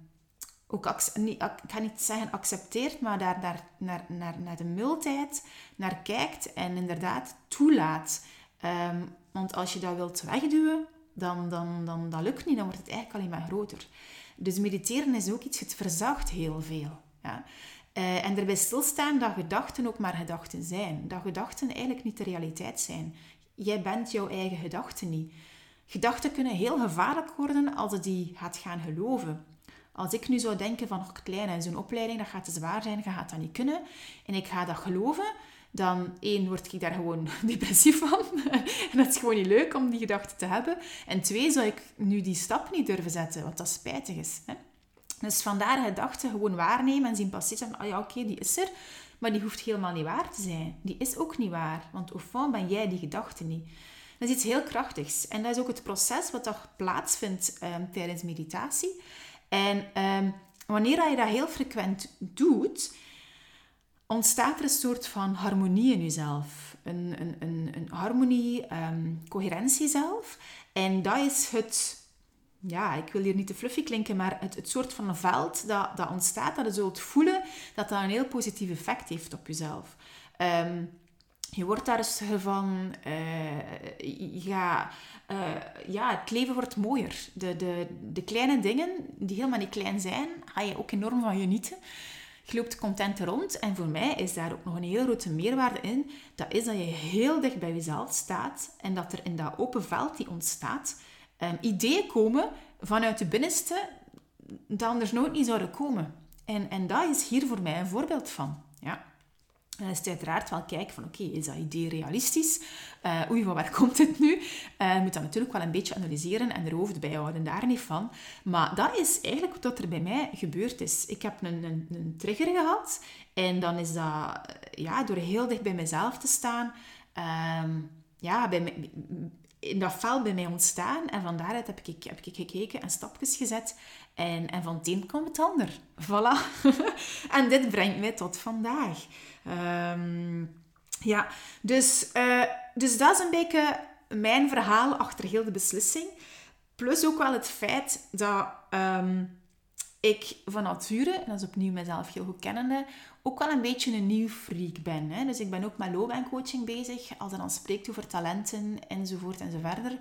ook, niet, ik ga niet zeggen accepteert, maar daar, daar naar, naar, naar de mildheid naar kijkt en inderdaad toelaat. Um, want als je dat wilt wegduwen, dan, dan, dan dat lukt niet, dan wordt het eigenlijk alleen maar groter. Dus mediteren is ook iets, het verzacht heel veel. Ja. Uh, en erbij stilstaan dat gedachten ook maar gedachten zijn. Dat gedachten eigenlijk niet de realiteit zijn. Jij bent jouw eigen gedachten niet. Gedachten kunnen heel gevaarlijk worden als je die gaat gaan geloven. Als ik nu zou denken van, oh, klein en zo'n opleiding, dat gaat te zwaar zijn, je gaat dat niet kunnen. En ik ga dat geloven, dan één, word ik daar gewoon depressief van. en dat is gewoon niet leuk om die gedachten te hebben. En twee, zou ik nu die stap niet durven zetten, wat dat spijtig is. Hè? Dus vandaar gedachten gewoon waarnemen en zien passeren. Ah ja, oké, die is er. Maar die hoeft helemaal niet waar te zijn. Die is ook niet waar. Want au fond ben jij die gedachte niet. Dat is iets heel krachtigs. En dat is ook het proces wat er plaatsvindt um, tijdens meditatie. En um, wanneer je dat heel frequent doet, ontstaat er een soort van harmonie in jezelf. Een, een, een, een harmonie, um, coherentie zelf. En dat is het, ja, ik wil hier niet te fluffy klinken, maar het, het soort van veld dat, dat ontstaat, dat je zult voelen, dat dat een heel positief effect heeft op jezelf. Um, je wordt daar rustiger van. Uh, ja, uh, ja, het leven wordt mooier. De, de, de kleine dingen, die helemaal niet klein zijn, ga je ook enorm van genieten. Je loopt content rond. En voor mij is daar ook nog een hele grote meerwaarde in. Dat is dat je heel dicht bij jezelf staat. En dat er in dat open veld die ontstaat, um, ideeën komen vanuit de binnenste, dat anders nooit niet zouden komen. En, en dat is hier voor mij een voorbeeld van. Ja. Dan is het uiteraard wel kijken van oké, is dat idee realistisch? Uh, oei, van waar komt het nu? Uh, je moet dat natuurlijk wel een beetje analyseren en er hoofd bij houden, daar niet van. Maar dat is eigenlijk wat er bij mij gebeurd is. Ik heb een, een, een trigger gehad en dan is dat ja, door heel dicht bij mezelf te staan, uh, ja, bij dat vel bij mij ontstaan. En van daaruit heb ik, heb ik gekeken en stapjes gezet. En, en van het een komt het ander. Voilà. en dit brengt mij tot vandaag. Um, ja, dus, uh, dus dat is een beetje mijn verhaal achter heel de beslissing. Plus ook wel het feit dat um, ik van nature, en dat is opnieuw mezelf heel goed kennende, ook wel een beetje een nieuw freak ben. Hè? Dus ik ben ook met loopbaancoaching bezig, als het dan spreekt over talenten enzovoort enzoverder.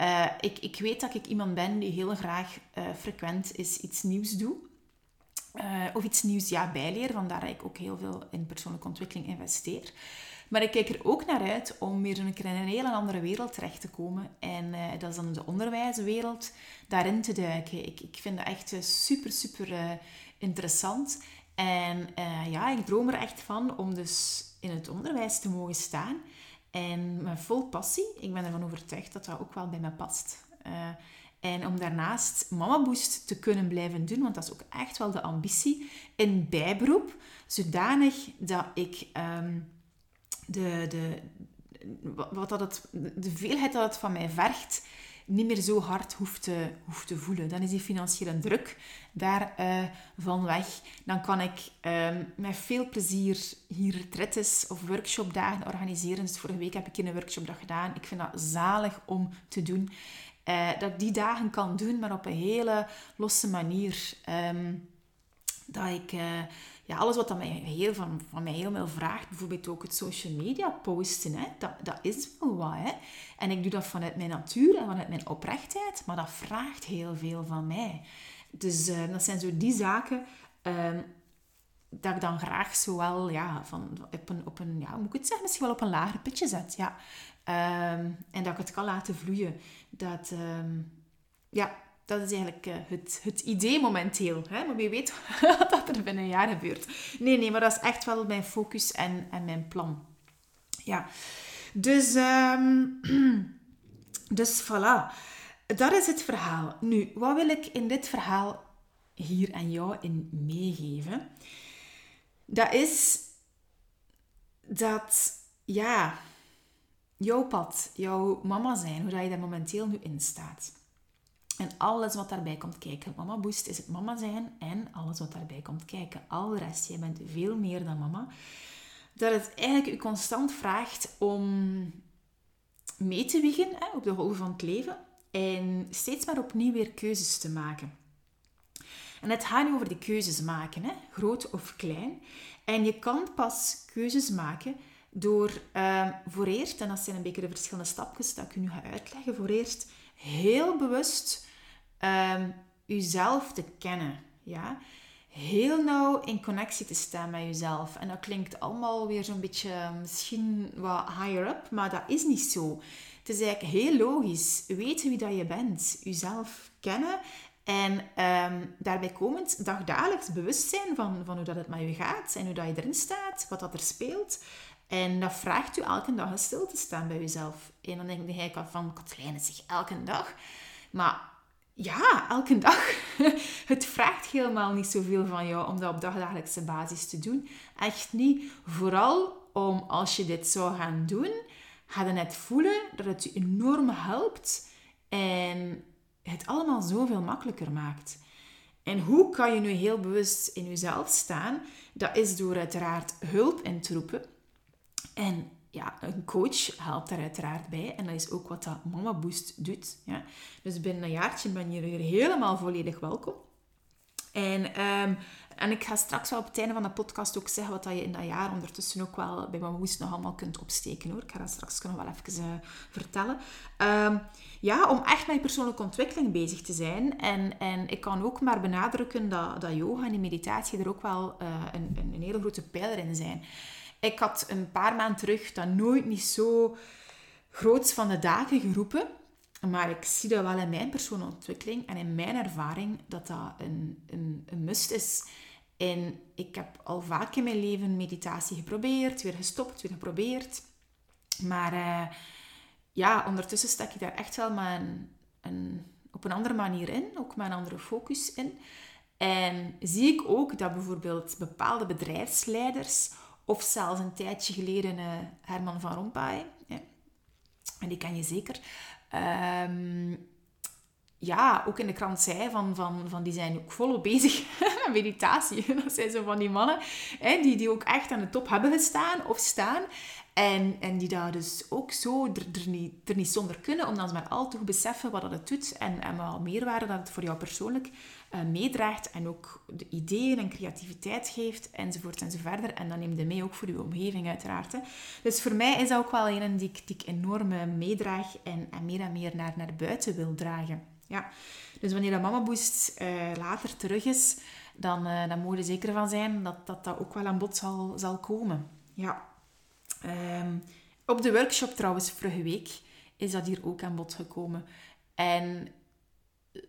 Uh, ik, ik weet dat ik iemand ben die heel graag uh, frequent is iets nieuws doe. Uh, of iets nieuws ja, bijleer, vandaar dat ik ook heel veel in persoonlijke ontwikkeling investeer. Maar ik kijk er ook naar uit om weer een keer in een hele andere wereld terecht te komen. En uh, dat is dan de onderwijswereld, daarin te duiken. Ik, ik vind dat echt super, super uh, interessant. En ja, ik droom er echt van om dus in het onderwijs te mogen staan. En met vol passie. Ik ben ervan overtuigd dat dat ook wel bij me past. En om daarnaast Mama Boost te kunnen blijven doen, want dat is ook echt wel de ambitie, in bijberoep, zodanig dat ik um, de, de, wat dat het, de veelheid dat het van mij vergt, niet meer zo hard hoeft te, hoeft te voelen. Dan is die financiële druk daar uh, van weg. Dan kan ik um, met veel plezier hier retretes of workshopdagen organiseren. Dus vorige week heb ik een workshopdag gedaan. Ik vind dat zalig om te doen. Uh, dat ik die dagen kan doen, maar op een hele losse manier. Um, dat ik uh, ja, alles wat dat mij heel, van, van mij heel veel vraagt, bijvoorbeeld ook het social media posten, hè, dat, dat is wel wat. Hè. En ik doe dat vanuit mijn natuur en vanuit mijn oprechtheid, maar dat vraagt heel veel van mij. Dus uh, dat zijn zo die zaken um, dat ik dan graag zowel ja, van, op, een, op een, ja, moet ik het zeggen, misschien wel op een lager pitje zet. Ja. Um, en dat ik het kan laten vloeien. Dat, um, ja, dat is eigenlijk uh, het, het idee momenteel. Hè? Maar wie weet wat er binnen een jaar gebeurt. Nee, nee, maar dat is echt wel mijn focus en, en mijn plan. Ja. Dus, um, dus voilà. Dat is het verhaal. Nu, wat wil ik in dit verhaal hier aan jou in meegeven? Dat is dat, ja, jouw pad, jouw mama zijn, hoe dat je daar momenteel nu in staat. En alles wat daarbij komt kijken. Mama Boost is het mama zijn en alles wat daarbij komt kijken. Al de rest, jij bent veel meer dan mama. Dat het eigenlijk u constant vraagt om mee te wiegen hè, op de golven van het leven. En steeds maar opnieuw weer keuzes te maken. En het gaat nu over die keuzes maken, hè, groot of klein. En je kan pas keuzes maken door uh, voor eerst, en dat zijn een beetje de verschillende stapjes dat ik u nu ga uitleggen, voor eerst heel bewust um, uzelf te kennen. Ja? Heel nauw in connectie te staan met jezelf. En dat klinkt allemaal weer zo'n beetje misschien wat higher up, maar dat is niet zo. Het is eigenlijk heel logisch. Weten wie dat je bent. Jezelf kennen. En um, daarbij komend dagdagelijks bewust zijn van, van hoe dat het met je gaat. En hoe dat je erin staat. Wat dat er speelt. En dat vraagt u elke dag stil te staan bij jezelf. En dan denk ik van, Katlijn, is zich elke dag. Maar ja, elke dag. Het vraagt helemaal niet zoveel van jou om dat op dagdagelijkse basis te doen. Echt niet. Vooral om als je dit zou gaan doen, ga je net voelen dat het je enorm helpt en het allemaal zoveel makkelijker maakt. En hoe kan je nu heel bewust in jezelf staan? Dat is door uiteraard hulp in te roepen. En ja, een coach helpt daar uiteraard bij. En dat is ook wat dat Mama Boost doet. Ja. Dus binnen een jaartje ben je hier helemaal volledig welkom. En, ehm, en ik ga straks wel op het einde van de podcast ook zeggen wat je in dat jaar ondertussen ook wel bij Mama Boost nog allemaal kunt opsteken hoor. Ik ga dat straks nog wel even uh, vertellen. Ehm, ja, om echt met je persoonlijke ontwikkeling bezig te zijn. En, en ik kan ook maar benadrukken dat, dat yoga en die meditatie er ook wel een, een, een hele grote pijler in zijn. Ik had een paar maanden terug dat nooit niet zo groots van de dagen geroepen. Maar ik zie dat wel in mijn persoonlijke ontwikkeling en in mijn ervaring dat dat een, een, een must is. En ik heb al vaak in mijn leven meditatie geprobeerd, weer gestopt, weer geprobeerd. Maar uh, ja, ondertussen stak ik daar echt wel een, een, op een andere manier in, ook met een andere focus in. En zie ik ook dat bijvoorbeeld bepaalde bedrijfsleiders of zelfs een tijdje geleden uh, Herman van Rompuy. En die ken je zeker. Um, ja, ook in de krant zei van, van, van die zijn ook volop bezig met meditatie. Dat zijn zo van die mannen hè, die, die ook echt aan de top hebben gestaan of staan. En, en die daar dus ook zo er, er, niet, er niet zonder kunnen, omdat ze maar al toch beseffen wat dat het doet en, en wat meerwaarde dat het voor jou persoonlijk uh, meedraagt en ook de ideeën en creativiteit geeft enzovoort enzoverder. En dan neem je mee ook voor je omgeving uiteraard. Hè. Dus voor mij is dat ook wel een die ik, die enorm eh, meedraag en, en meer en meer naar, naar buiten wil dragen. Ja. Dus wanneer dat Mama Boost uh, later terug is, dan, uh, dan moet je zeker van zijn dat, dat dat ook wel aan bod zal, zal komen. Ja. Um, op de workshop trouwens, vorige week, is dat hier ook aan bod gekomen. En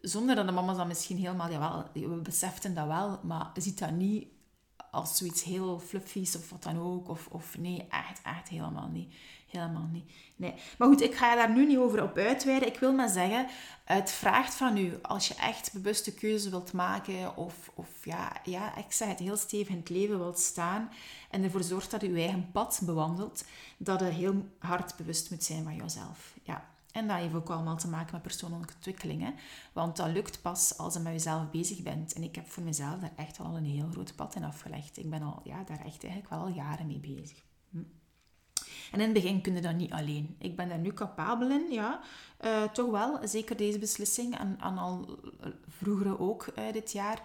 zonder dat de mama's dat misschien helemaal, jawel, we beseften dat wel, maar ziet dat niet als zoiets heel fluffies of wat dan ook. Of, of nee, echt, echt helemaal niet. Helemaal niet. Nee. Maar goed, ik ga daar nu niet over op uitweiden. Ik wil maar zeggen, het vraagt van u, als je echt bewuste keuze wilt maken, of, of ja, ja, ik zeg het heel stevig in het leven wilt staan, en ervoor zorgt dat u uw eigen pad bewandelt, dat je heel hard bewust moet zijn van jezelf. En dat heeft ook allemaal te maken met persoonlijke ontwikkeling. Want dat lukt pas als je met jezelf bezig bent. En ik heb voor mezelf daar echt al een heel groot pad in afgelegd. Ik ben al, ja, daar echt eigenlijk wel al jaren mee bezig. Hm. En in het begin kun je dat niet alleen. Ik ben daar nu capabel in, ja. Uh, toch wel, zeker deze beslissing. En, al vroeger ook uh, dit jaar.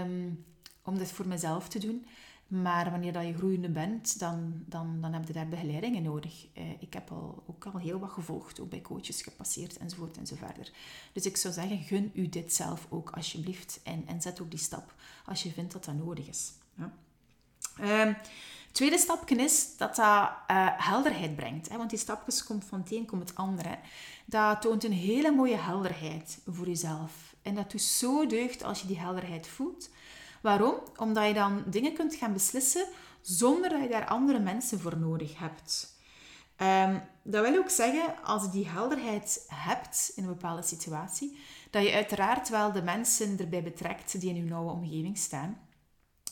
Um, om dit voor mezelf te doen. Maar wanneer dat je groeiende bent, dan, dan, dan heb je daar begeleidingen nodig. Uh, ik heb al, ook al heel wat gevolgd, ook bij coaches gepasseerd enzovoort enzoverder. Dus ik zou zeggen, gun u dit zelf ook alsjeblieft. En, en zet ook die stap als je vindt dat dat nodig is. Ja. Um, tweede stapje is dat dat uh, helderheid brengt. Hè? Want die stapjes komt van het een, komt het andere. Dat toont een hele mooie helderheid voor jezelf. En dat doet zo deugd als je die helderheid voelt. Waarom? Omdat je dan dingen kunt gaan beslissen zonder dat je daar andere mensen voor nodig hebt. Um, dat wil ook zeggen, als je die helderheid hebt in een bepaalde situatie, dat je uiteraard wel de mensen erbij betrekt die in je nauwe omgeving staan.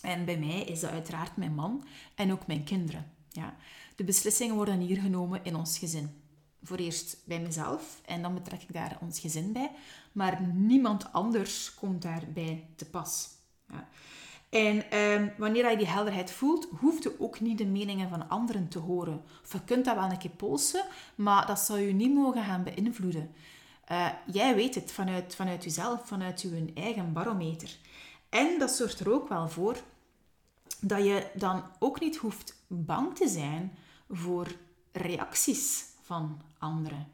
En bij mij is dat uiteraard mijn man en ook mijn kinderen. Ja. De beslissingen worden hier genomen in ons gezin. Voor eerst bij mezelf en dan betrek ik daar ons gezin bij, maar niemand anders komt daarbij te pas. Ja. En ehm, wanneer je die helderheid voelt, hoeft je ook niet de meningen van anderen te horen. Of je kunt dat wel een keer polsen, maar dat zou je niet mogen gaan beïnvloeden. Uh, jij weet het vanuit, vanuit jezelf, vanuit je eigen barometer. En dat zorgt er ook wel voor dat je dan ook niet hoeft bang te zijn voor reacties van anderen.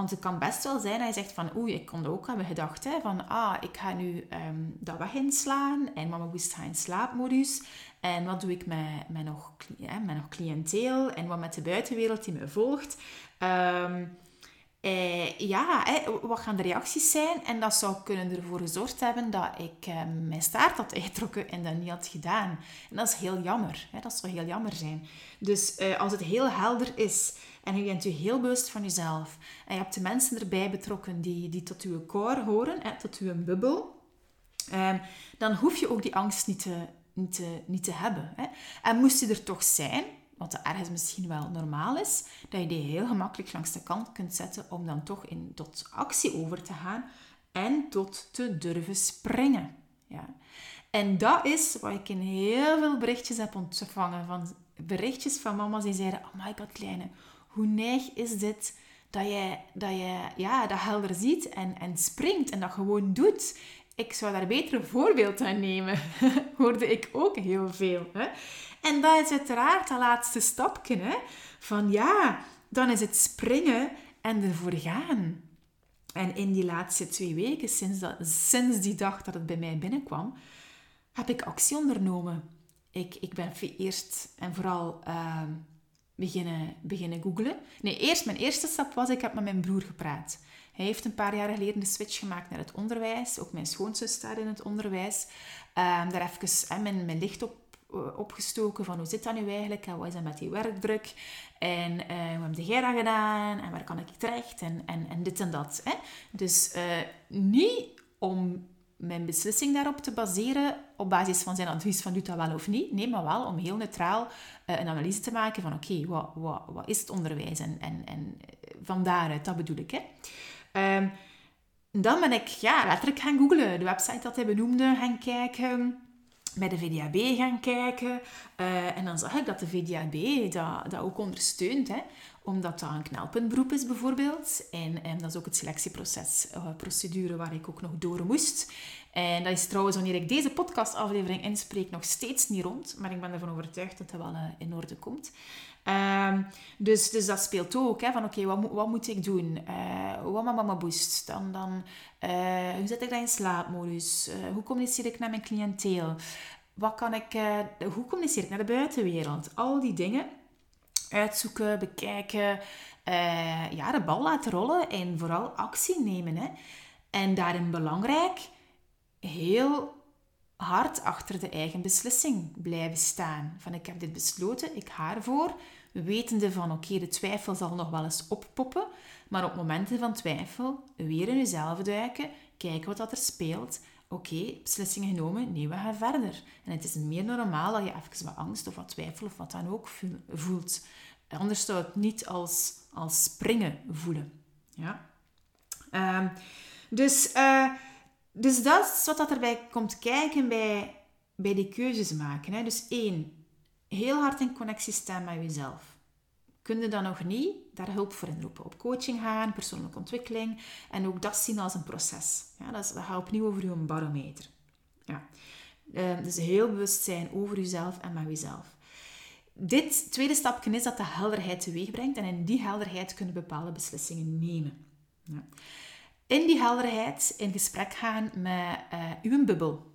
Want het kan best wel zijn dat je zegt van, oei, ik kon ook hebben gedacht, hè, van, ah, ik ga nu um, dat weg inslaan en mama moest gaan in slaapmodus. En wat doe ik met, met, nog, hè, met nog cliënteel en wat met de buitenwereld die me volgt. Um, eh, ja, wat gaan de reacties zijn? En dat zou kunnen ervoor gezorgd hebben dat ik eh, mijn staart had uitgetrokken en dat niet had gedaan. En dat is heel jammer. Hè? Dat zou heel jammer zijn. Dus eh, als het heel helder is En je bent je heel bewust van jezelf. En je hebt de mensen erbij betrokken die, die tot je core horen, hè, tot je bubbel. Ehm, dan hoef je ook die angst niet te, niet te, niet te hebben. Hè. En moest die er toch zijn, wat ergens misschien wel normaal is, dat je die heel gemakkelijk langs de kant kunt zetten om dan toch in, tot actie over te gaan en tot te durven springen. Ja. En dat is wat ik in heel veel berichtjes heb ontvangen. Van berichtjes van mama's die zeiden, oh my god kleine, hoe neig is dit dat je dat, je, ja, dat helder ziet en, en springt en dat gewoon doet. Ik zou daar beter een voorbeeld aan nemen. Hoorde ik ook heel veel. Hè? En dat is uiteraard dat laatste stapje. Hè? Van ja, dan is het springen en ervoor gaan. En in die laatste twee weken, sinds, dat, sinds die dag dat het bij mij binnenkwam, heb ik actie ondernomen. Ik, ik ben eerst en vooral uh, beginnen, beginnen googlen. Nee, eerst, mijn eerste stap was, ik heb met mijn broer gepraat. Hij heeft een paar jaar geleden de switch gemaakt naar het onderwijs. Ook mijn schoonzus staat in het onderwijs. Uh, daar even mijn, mijn licht op eh, opgestoken van hoe zit dat nu eigenlijk en wat is dat met die werkdruk en uh, hoe heb jij dat gedaan en waar kan ik terecht en, en, en dit en dat. Hè? Dus uh, niet om mijn beslissing daarop te baseren op basis van zijn advies van doet dat wel of niet. Nee, maar wel om heel neutraal uh, een analyse te maken van oké, wat, wat, wat is het onderwijs? En, en, en van daaruit, dat bedoel ik. Hè. Um, dan ben ik ja, letterlijk gaan googlen. De website dat hij benoemde, gaan kijken bij de VDAB gaan kijken. Uh, en dan zag ik dat de VDAB dat, dat ook ondersteunt. Hè, omdat dat een knelpuntberoep is bijvoorbeeld. En, en dat is ook het selectieproces, uh, procedure waar ik ook nog door moest. En dat is trouwens, wanneer ik deze podcastaflevering inspreek, nog steeds niet rond. Maar ik ben ervan overtuigd dat dat wel uh, in orde komt. Um, dus, dus dat speelt ook. Hè, van oké, wat, wat moet ik doen? Uh, wat mama boost? Dan, dan, hoe zet ik dat in slaapmodus? Uh, hoe communiceer ik naar mijn cliënteel? Wat kan ik, hoe communiceer ik naar de buitenwereld? Al die dingen uitzoeken, bekijken. ja, de bal laten rollen en vooral actie nemen. Hè. En daarin belangrijk, heel hard achter de eigen beslissing blijven staan. Van ik heb dit besloten, ik ga ervoor. Wetende van oké, de twijfel zal nog wel eens oppoppen. Maar op momenten van twijfel weer in jezelf duiken. Kijken wat dat er speelt. Oké, beslissingen genomen, nee, we gaan verder. En het is meer normaal dat je even wat angst of wat twijfel of wat dan ook voelt. Anders zou het niet als, als springen voelen. Ja? Um, dus... Uh, dus dat is wat dat erbij komt kijken bij, bij die keuzes maken. Hè. Dus één, heel hard in connectie staan met jezelf. Kun je dat nog niet, daar hulp voor inroepen. Op coaching gaan, persoonlijke ontwikkeling. En ook dat zien als een proces. Ja, dat, is, gaat opnieuw over je barometer. Ja. Uh, dus heel bewust zijn over jezelf en met jezelf. Dit tweede stapje is dat de helderheid teweeg brengt. En in die helderheid kunnen bepaalde beslissingen nemen. Ja in die helderheid in gesprek gaan met uh, uw bubbel.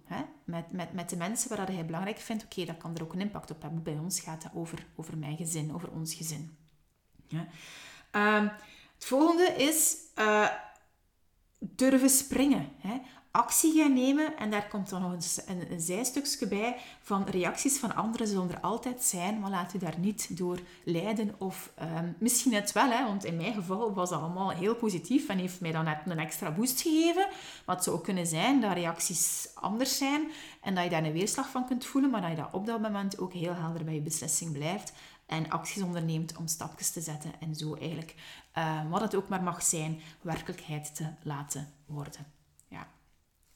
Met, met, met de mensen waar je belangrijk vindt. Oké, dat kan er ook een impact op hebben. Bij ons gaat het over, over mijn gezin, over ons gezin. Ja? Uh, het volgende is uh, durven springen. Hè? Actie gaan nemen. En daar komt dan nog een, een, zijstukje bij van reacties van anderen zullen er altijd zijn, maar laat u daar niet door leiden. Of um, misschien net wel, hè, want in mijn geval was dat allemaal heel positief en heeft mij dan net een extra boost gegeven. Maar het zou kunnen zijn dat reacties anders zijn en dat je daar een weerslag van kunt voelen, maar dat je dat op dat moment ook heel helder bij je beslissing blijft en acties onderneemt om stapjes te zetten en zo eigenlijk, uh, wat het ook maar mag zijn, werkelijkheid te laten worden.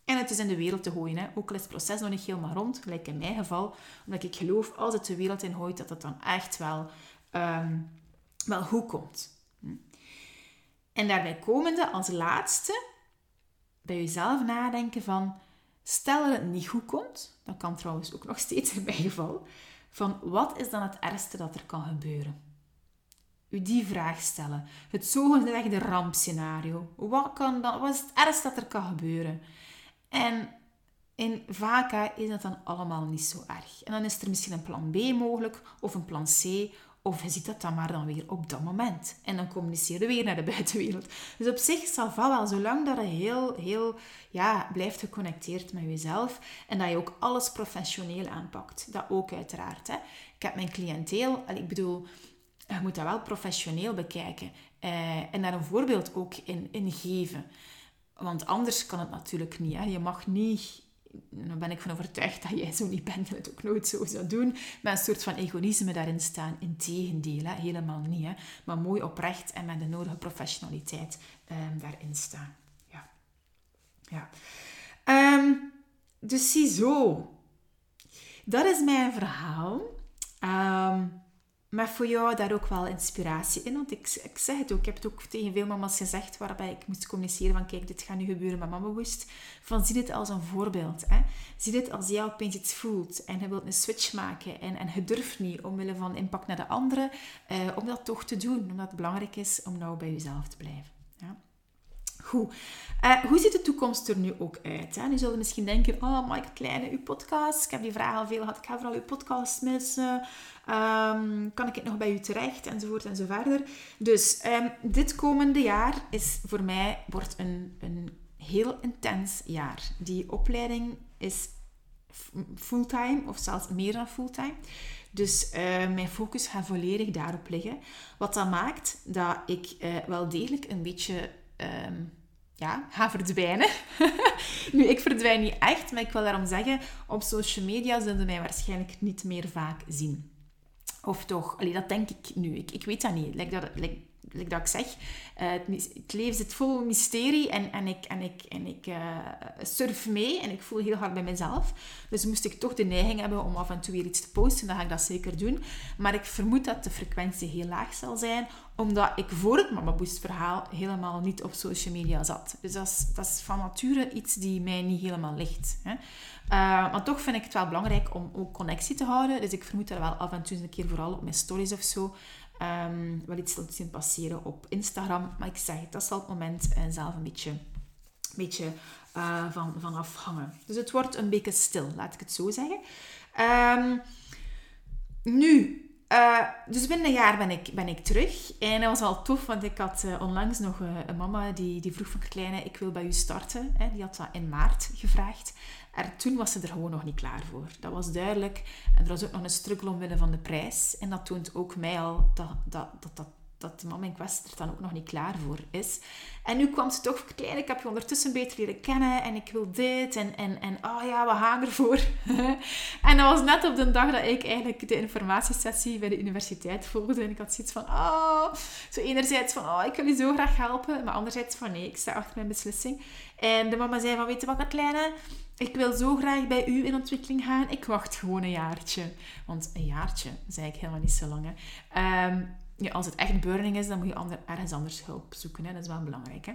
En het is in de wereld te gooien. Hè. Ook al is het proces nog niet helemaal rond, gelijk in mijn geval. Omdat ik geloof, als het de wereld in gooit, dat het dan echt wel, um, wel goed komt. Hm. En daarbij komende als laatste, bij jezelf nadenken van... Stel dat het niet goed komt, dat kan trouwens ook nog steeds in mijn geval, van wat is dan het ergste dat er kan gebeuren? U die vraag stellen. Het zogezegde rampscenario. Wat, kan dan, wat is het ergste dat er kan gebeuren? En in VACA is dat dan allemaal niet zo erg. En dan is er misschien een plan B mogelijk, of een plan C, of je ziet dat dan maar dan weer op dat moment. En dan communiceer je weer naar de buitenwereld. Dus op zich zal wel, zolang dat je heel, heel ja, blijft geconnecteerd met jezelf en dat je ook alles professioneel aanpakt. Dat ook uiteraard. Hè. Ik heb mijn cliënteel, ik bedoel, je moet dat wel professioneel bekijken. Uh, en daar een voorbeeld ook in, in geven. Want anders kan het natuurlijk niet. Hè. Je mag niet dan ben ik van overtuigd dat jij zo niet bent en het ook nooit zo zou doen, met een soort van egoïsme daarin staan. Integendeel, hè? helemaal niet. Hè? Maar mooi oprecht en met de nodige professionaliteit um, daarin staan. Ja. ja. Um, dus ziezo. Dat is mijn verhaal. Um, maar voor jou daar ook wel inspiratie in. Want ik, ik zeg het ook, ik heb het ook tegen veel mama's gezegd waarbij ik moest communiceren van kijk, dit gaat nu gebeuren met mama woest. Van zie dit als een voorbeeld. Hè. Zie dit als jij opeens iets voelt en je wilt een switch maken en, en je durft niet omwille van impact naar de anderen, eh, om dat toch te doen. Omdat het belangrijk is om nou bij jezelf te blijven. Uh, hoe ziet de toekomst er nu ook uit? Hè? Nu zullen misschien denken, oh Mike Kleine, uw podcast. Ik heb die vraag al veel gehad. Ik ga vooral uw podcast missen. Um, kan ik het nog bij u terecht? Enzovoort en zo verder. Dus um, dit komende jaar is voor mij wordt een, een heel intens jaar. Die opleiding is fulltime of zelfs meer dan fulltime. Dus uh, mijn focus gaat volledig daarop liggen. Wat dat maakt dat ik uh, wel degelijk een beetje um, ja, ga verdwijnen. nu, ik verdwijn niet echt, maar ik wil daarom zeggen, op social media zullen mij waarschijnlijk niet meer vaak zien. Of toch, allee, dat denk ik nu. Ik, ik weet dat niet. Like dat, dat ik zeg, uh, het, het, leven zit vol mysterie en, en ik, en ik, en ik uh, surf mee en ik voel heel hard bij mezelf. Dus moest ik toch de neiging hebben om af en toe weer iets te posten, dan ga ik dat zeker doen. Maar ik vermoed dat de frequentie heel laag zal zijn, omdat ik voor het Mama Boost verhaal helemaal niet op social media zat. Dus dat is, dat is van nature iets die mij niet helemaal ligt. Hè. Uh, maar toch vind ik het wel belangrijk om ook connectie te houden. Dus ik vermoed dat wel af en toe een keer vooral op mijn stories of zo um, wel iets te zien passeren op Instagram. Maar ik zeg dat zal het moment uh, zelf een beetje, beetje uh, van, afhangen. Dus het wordt een beetje stil, laat ik het zo zeggen. Um, nu, uh, dus binnen een jaar ben ik, ben ik terug. En dat was al tof, want ik had uh, onlangs nog uh, een mama die, die vroeg van kleine, ik wil bij u starten. Hè. Die had dat in maart gevraagd. En toen was ze er gewoon nog niet klaar voor. Dat was duidelijk. En er was ook nog een struggle omwille van de prijs. En dat toont ook mij al dat dat, dat, dat dat de mama in kwestie er dan ook nog niet klaar voor is. En nu kwam ze toch klein, ik heb je ondertussen beter leren kennen en ik wil dit en, en, en oh ja, we gaan ervoor. en dat was net op de dag dat ik eigenlijk de informatiesessie bij de universiteit volgde en ik had zoiets van, oh, zo enerzijds van, oh, ik wil je zo graag helpen, maar anderzijds van, nee, ik sta achter mijn beslissing. En de mama zei van, weet je wat, kleine, ik wil zo graag bij u in ontwikkeling gaan. Ik wacht gewoon een jaartje. Want een jaartje zei ik helemaal niet zo lang. Hè. Um, ja, als het echt burning is, dan moet je ander, ergens anders hulp zoeken. Hè. Dat is wel belangrijk. Hè.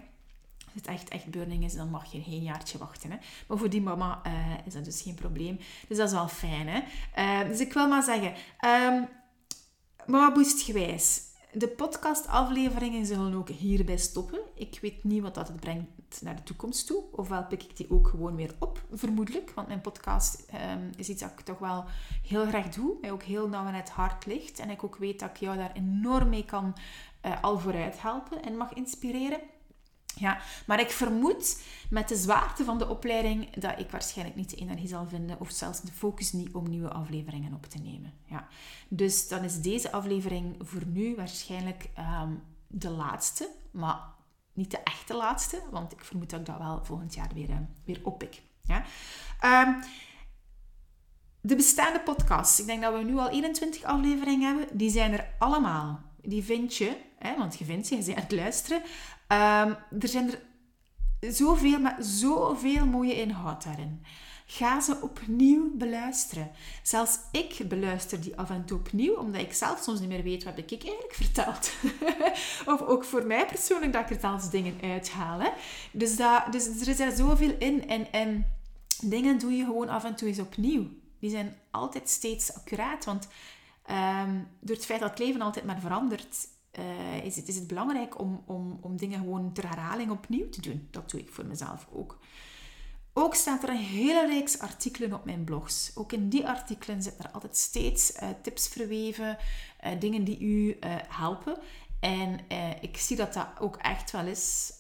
Als het echt, echt burning is, dan mag je geen jaartje wachten. Hè. Maar voor die mama uh, is dat dus geen probleem. Dus dat is wel fijn. Hè. Uh, dus ik wil maar zeggen, um, mama boost gewijs. De podcastafleveringen zullen ook hierbij stoppen. Ik weet niet wat dat het brengt naar de toekomst toe. Ofwel pik ik die ook gewoon weer op, vermoedelijk. Want mijn podcast um, is iets dat ik toch wel heel graag doe. Mij ook heel nauw aan het hart ligt. En ik ook weet dat ik jou daar enorm mee kan uh, al vooruit helpen en mag inspireren. Ja, maar ik vermoed met de zwaarte van de opleiding dat ik waarschijnlijk niet de energie zal vinden of zelfs de focus niet om nieuwe afleveringen op te nemen. Ja. Dus dan is deze aflevering voor nu waarschijnlijk um, de laatste, maar niet de echte laatste, want ik vermoed dat ik dat wel volgend jaar weer, uh, weer oppik. Ja. Um, de bestaande podcasts, ik denk dat we nu al 21 afleveringen hebben, die zijn er allemaal. Die vind je, hè, want je vindt ze, je aan het luisteren, Um, er zijn er zoveel, maar zoveel mooie inhoud daarin. Ga ze opnieuw beluisteren. Zelfs ik beluister die af en toe opnieuw, omdat ik zelf soms niet meer weet wat ik eigenlijk verteld. of ook voor mij persoonlijk dat ik er zelfs dingen uithaal. Hè. Dus, dat, dus er is er zoveel in. En, en dingen doe je gewoon af en toe eens opnieuw. Die zijn altijd steeds accuraat. Want um, door het feit dat het leven altijd maar verandert, uh, is, het, is het belangrijk om, om, om dingen gewoon ter herhaling opnieuw te doen. Dat doe ik voor mezelf ook. Ook staat er een hele reeks artikelen op mijn blogs. Ook in die artikelen zitten er altijd steeds uh, tips verweven, uh, dingen die u helpen. En ik zie dat dat ook echt wel is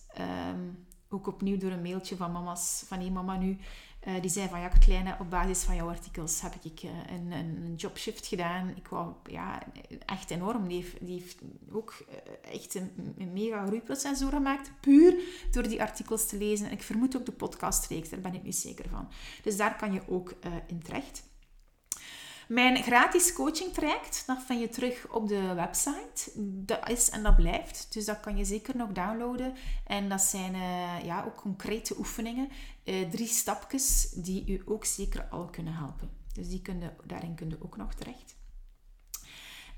um, ook opnieuw door een mailtje van mama's, van één mama nu, uh, die zei van ja, kleine, op basis van jouw artikels heb ik uh, een, een jobshift gedaan. Ik wou, ja, echt enorm. Die heeft, die heeft ook uh, echt een, een mega groeiproces doorgemaakt, puur door die artikels te lezen. En ik vermoed ook de podcastreeks, daar ben ik nu zeker van. Dus daar kan je ook in terecht. Mijn gratis coaching traject, vind je terug op de website. Dat is en dat blijft. Dus dat kan je zeker nog downloaden. En dat zijn uh, ja, ook concrete oefeningen. Uh, drie stapjes die u ook zeker al kunnen helpen. Dus die kun daarin kun je ook nog terecht.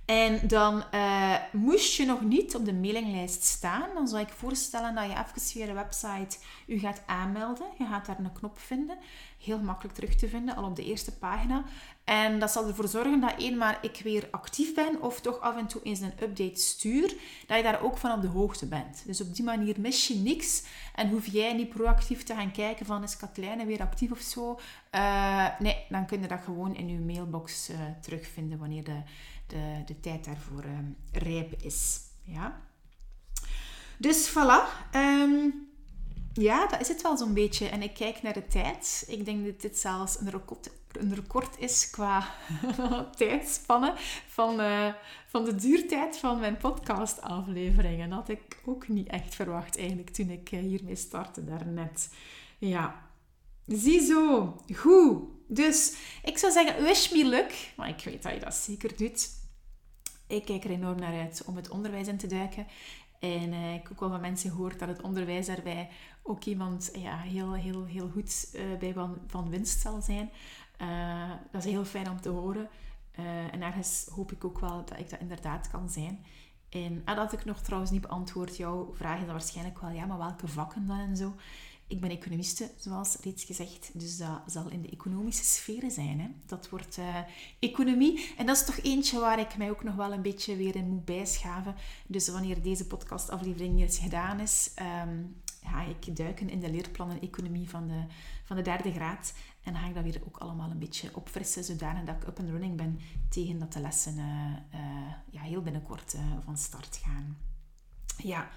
En dan uh, moest je nog niet op de mailinglijst staan, dan zou ik voorstellen dat je even via de website u gaat aanmelden. Je gaat daar een knop vinden, heel makkelijk terug te vinden, al op de eerste pagina. En dat zal ervoor zorgen dat eenmaal ik weer actief ben of toch af en toe eens een update stuur, dat je daar ook van op de hoogte bent. Dus op die manier mis je niks en hoef jij niet proactief te gaan kijken van is Katlijne weer actief of zo. Uh, nee, dan kun je dat gewoon in je mailbox uh, terugvinden wanneer de, de, de tijd daarvoor uh, rijp is. Ja? Dus voilà. Um, ja, dat is het wel zo'n beetje. En ik kijk naar de tijd. Ik denk dat dit zelfs een een record is qua tijdspannen van, uh, van de duurtijd van mijn podcastafleveringen. Dat had ik ook niet echt verwacht eigenlijk toen ik uh, hiermee startte daarnet. Ja, ziezo. Goed. Dus ik zou zeggen, wish me luck. Maar ik weet dat je dat zeker doet. Ik kijk er enorm naar uit om het onderwijs in te duiken. En uh, ik heb ook wel van mensen gehoord dat het onderwijs daarbij ook iemand ja, heel, heel, heel goed uh, bij van winst zal zijn. Uh, dat is heel fijn om te horen. en ergens hoop ik ook wel dat ik dat inderdaad kan zijn. En, en dat ik nog trouwens niet beantwoord jouw vraag, is dan waarschijnlijk wel, ja, maar welke vakken dan en zo? Ik ben economiste, zoals reeds gezegd, dus dat zal in de economische sferen zijn. Hè. Dat wordt uh, economie. En dat is toch eentje waar ik mij ook nog wel een beetje weer in moet bijschaven. Dus wanneer deze podcastaflevering eens gedaan is, um, ga ik duiken in de leerplannen economie van de, van de derde graad. En dan ga ik dat weer ook allemaal een beetje opfrissen, zodanig dat ik up and running ben tegen dat de lessen uh, uh, ja, heel binnenkort van start gaan. Ja.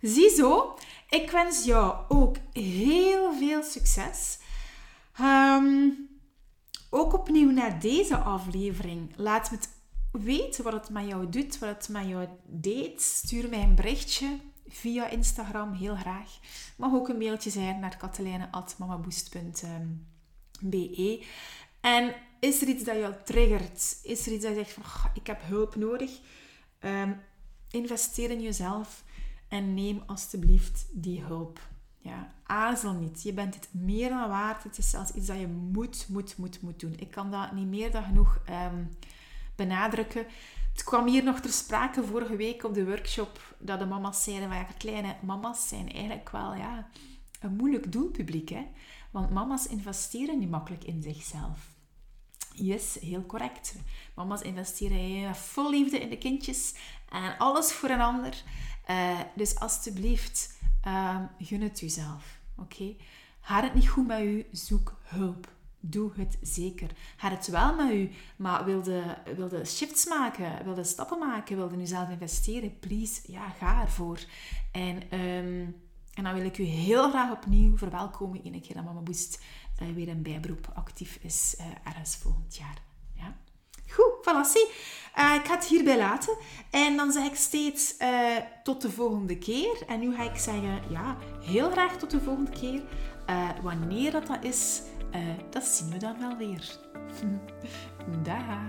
Ziezo, ik wens jou ook heel veel succes. Um, ook opnieuw naar deze aflevering. Laat me het weten wat het met jou doet, wat het met jou deed. Stuur mij een berichtje via Instagram, heel graag. Mag ook een mailtje zijn naar katelijne.mamaboost.be. En is er iets dat jou triggert? Is er iets dat je zegt van, ik heb hulp nodig? Um, investeer in jezelf. En neem alstublieft die hulp. Ja, aarzel niet. Je bent het meer dan waard. Het is zelfs iets dat je moet, moet, moet, moet doen. Ik kan dat niet meer dan genoeg um, benadrukken. Het kwam hier nog ter sprake vorige week op de workshop dat de mama's zeiden, maar ja, kleine mama's zijn eigenlijk wel ja, een moeilijk doelpubliek. Hè? Want mama's investeren niet makkelijk in zichzelf. Yes, heel correct. Mama's investeren vol liefde in de kindjes en alles voor een ander. Uh, dus alstublieft, uh, gun het jezelf. Oké? Gaat het niet goed met u, zoek hulp. Doe het zeker. Gaat het wel met u, maar wilde, wilde shifts maken, wilde stappen maken, wilde nu zelf investeren, please, ja, ga ervoor. En, um, en dan wil ik u heel graag opnieuw verwelkomen in een keer dat Mama Boost uh, weer een bijberoep actief is uh, ergens volgend jaar. Ja? Goed, voilà, uh, ik ga het hierbij laten. En dan zeg ik steeds tot de volgende keer. En nu ga ik zeggen, ja, heel graag tot de volgende keer. Wanneer dat, dat is, dat zien we dan wel weer. Dag!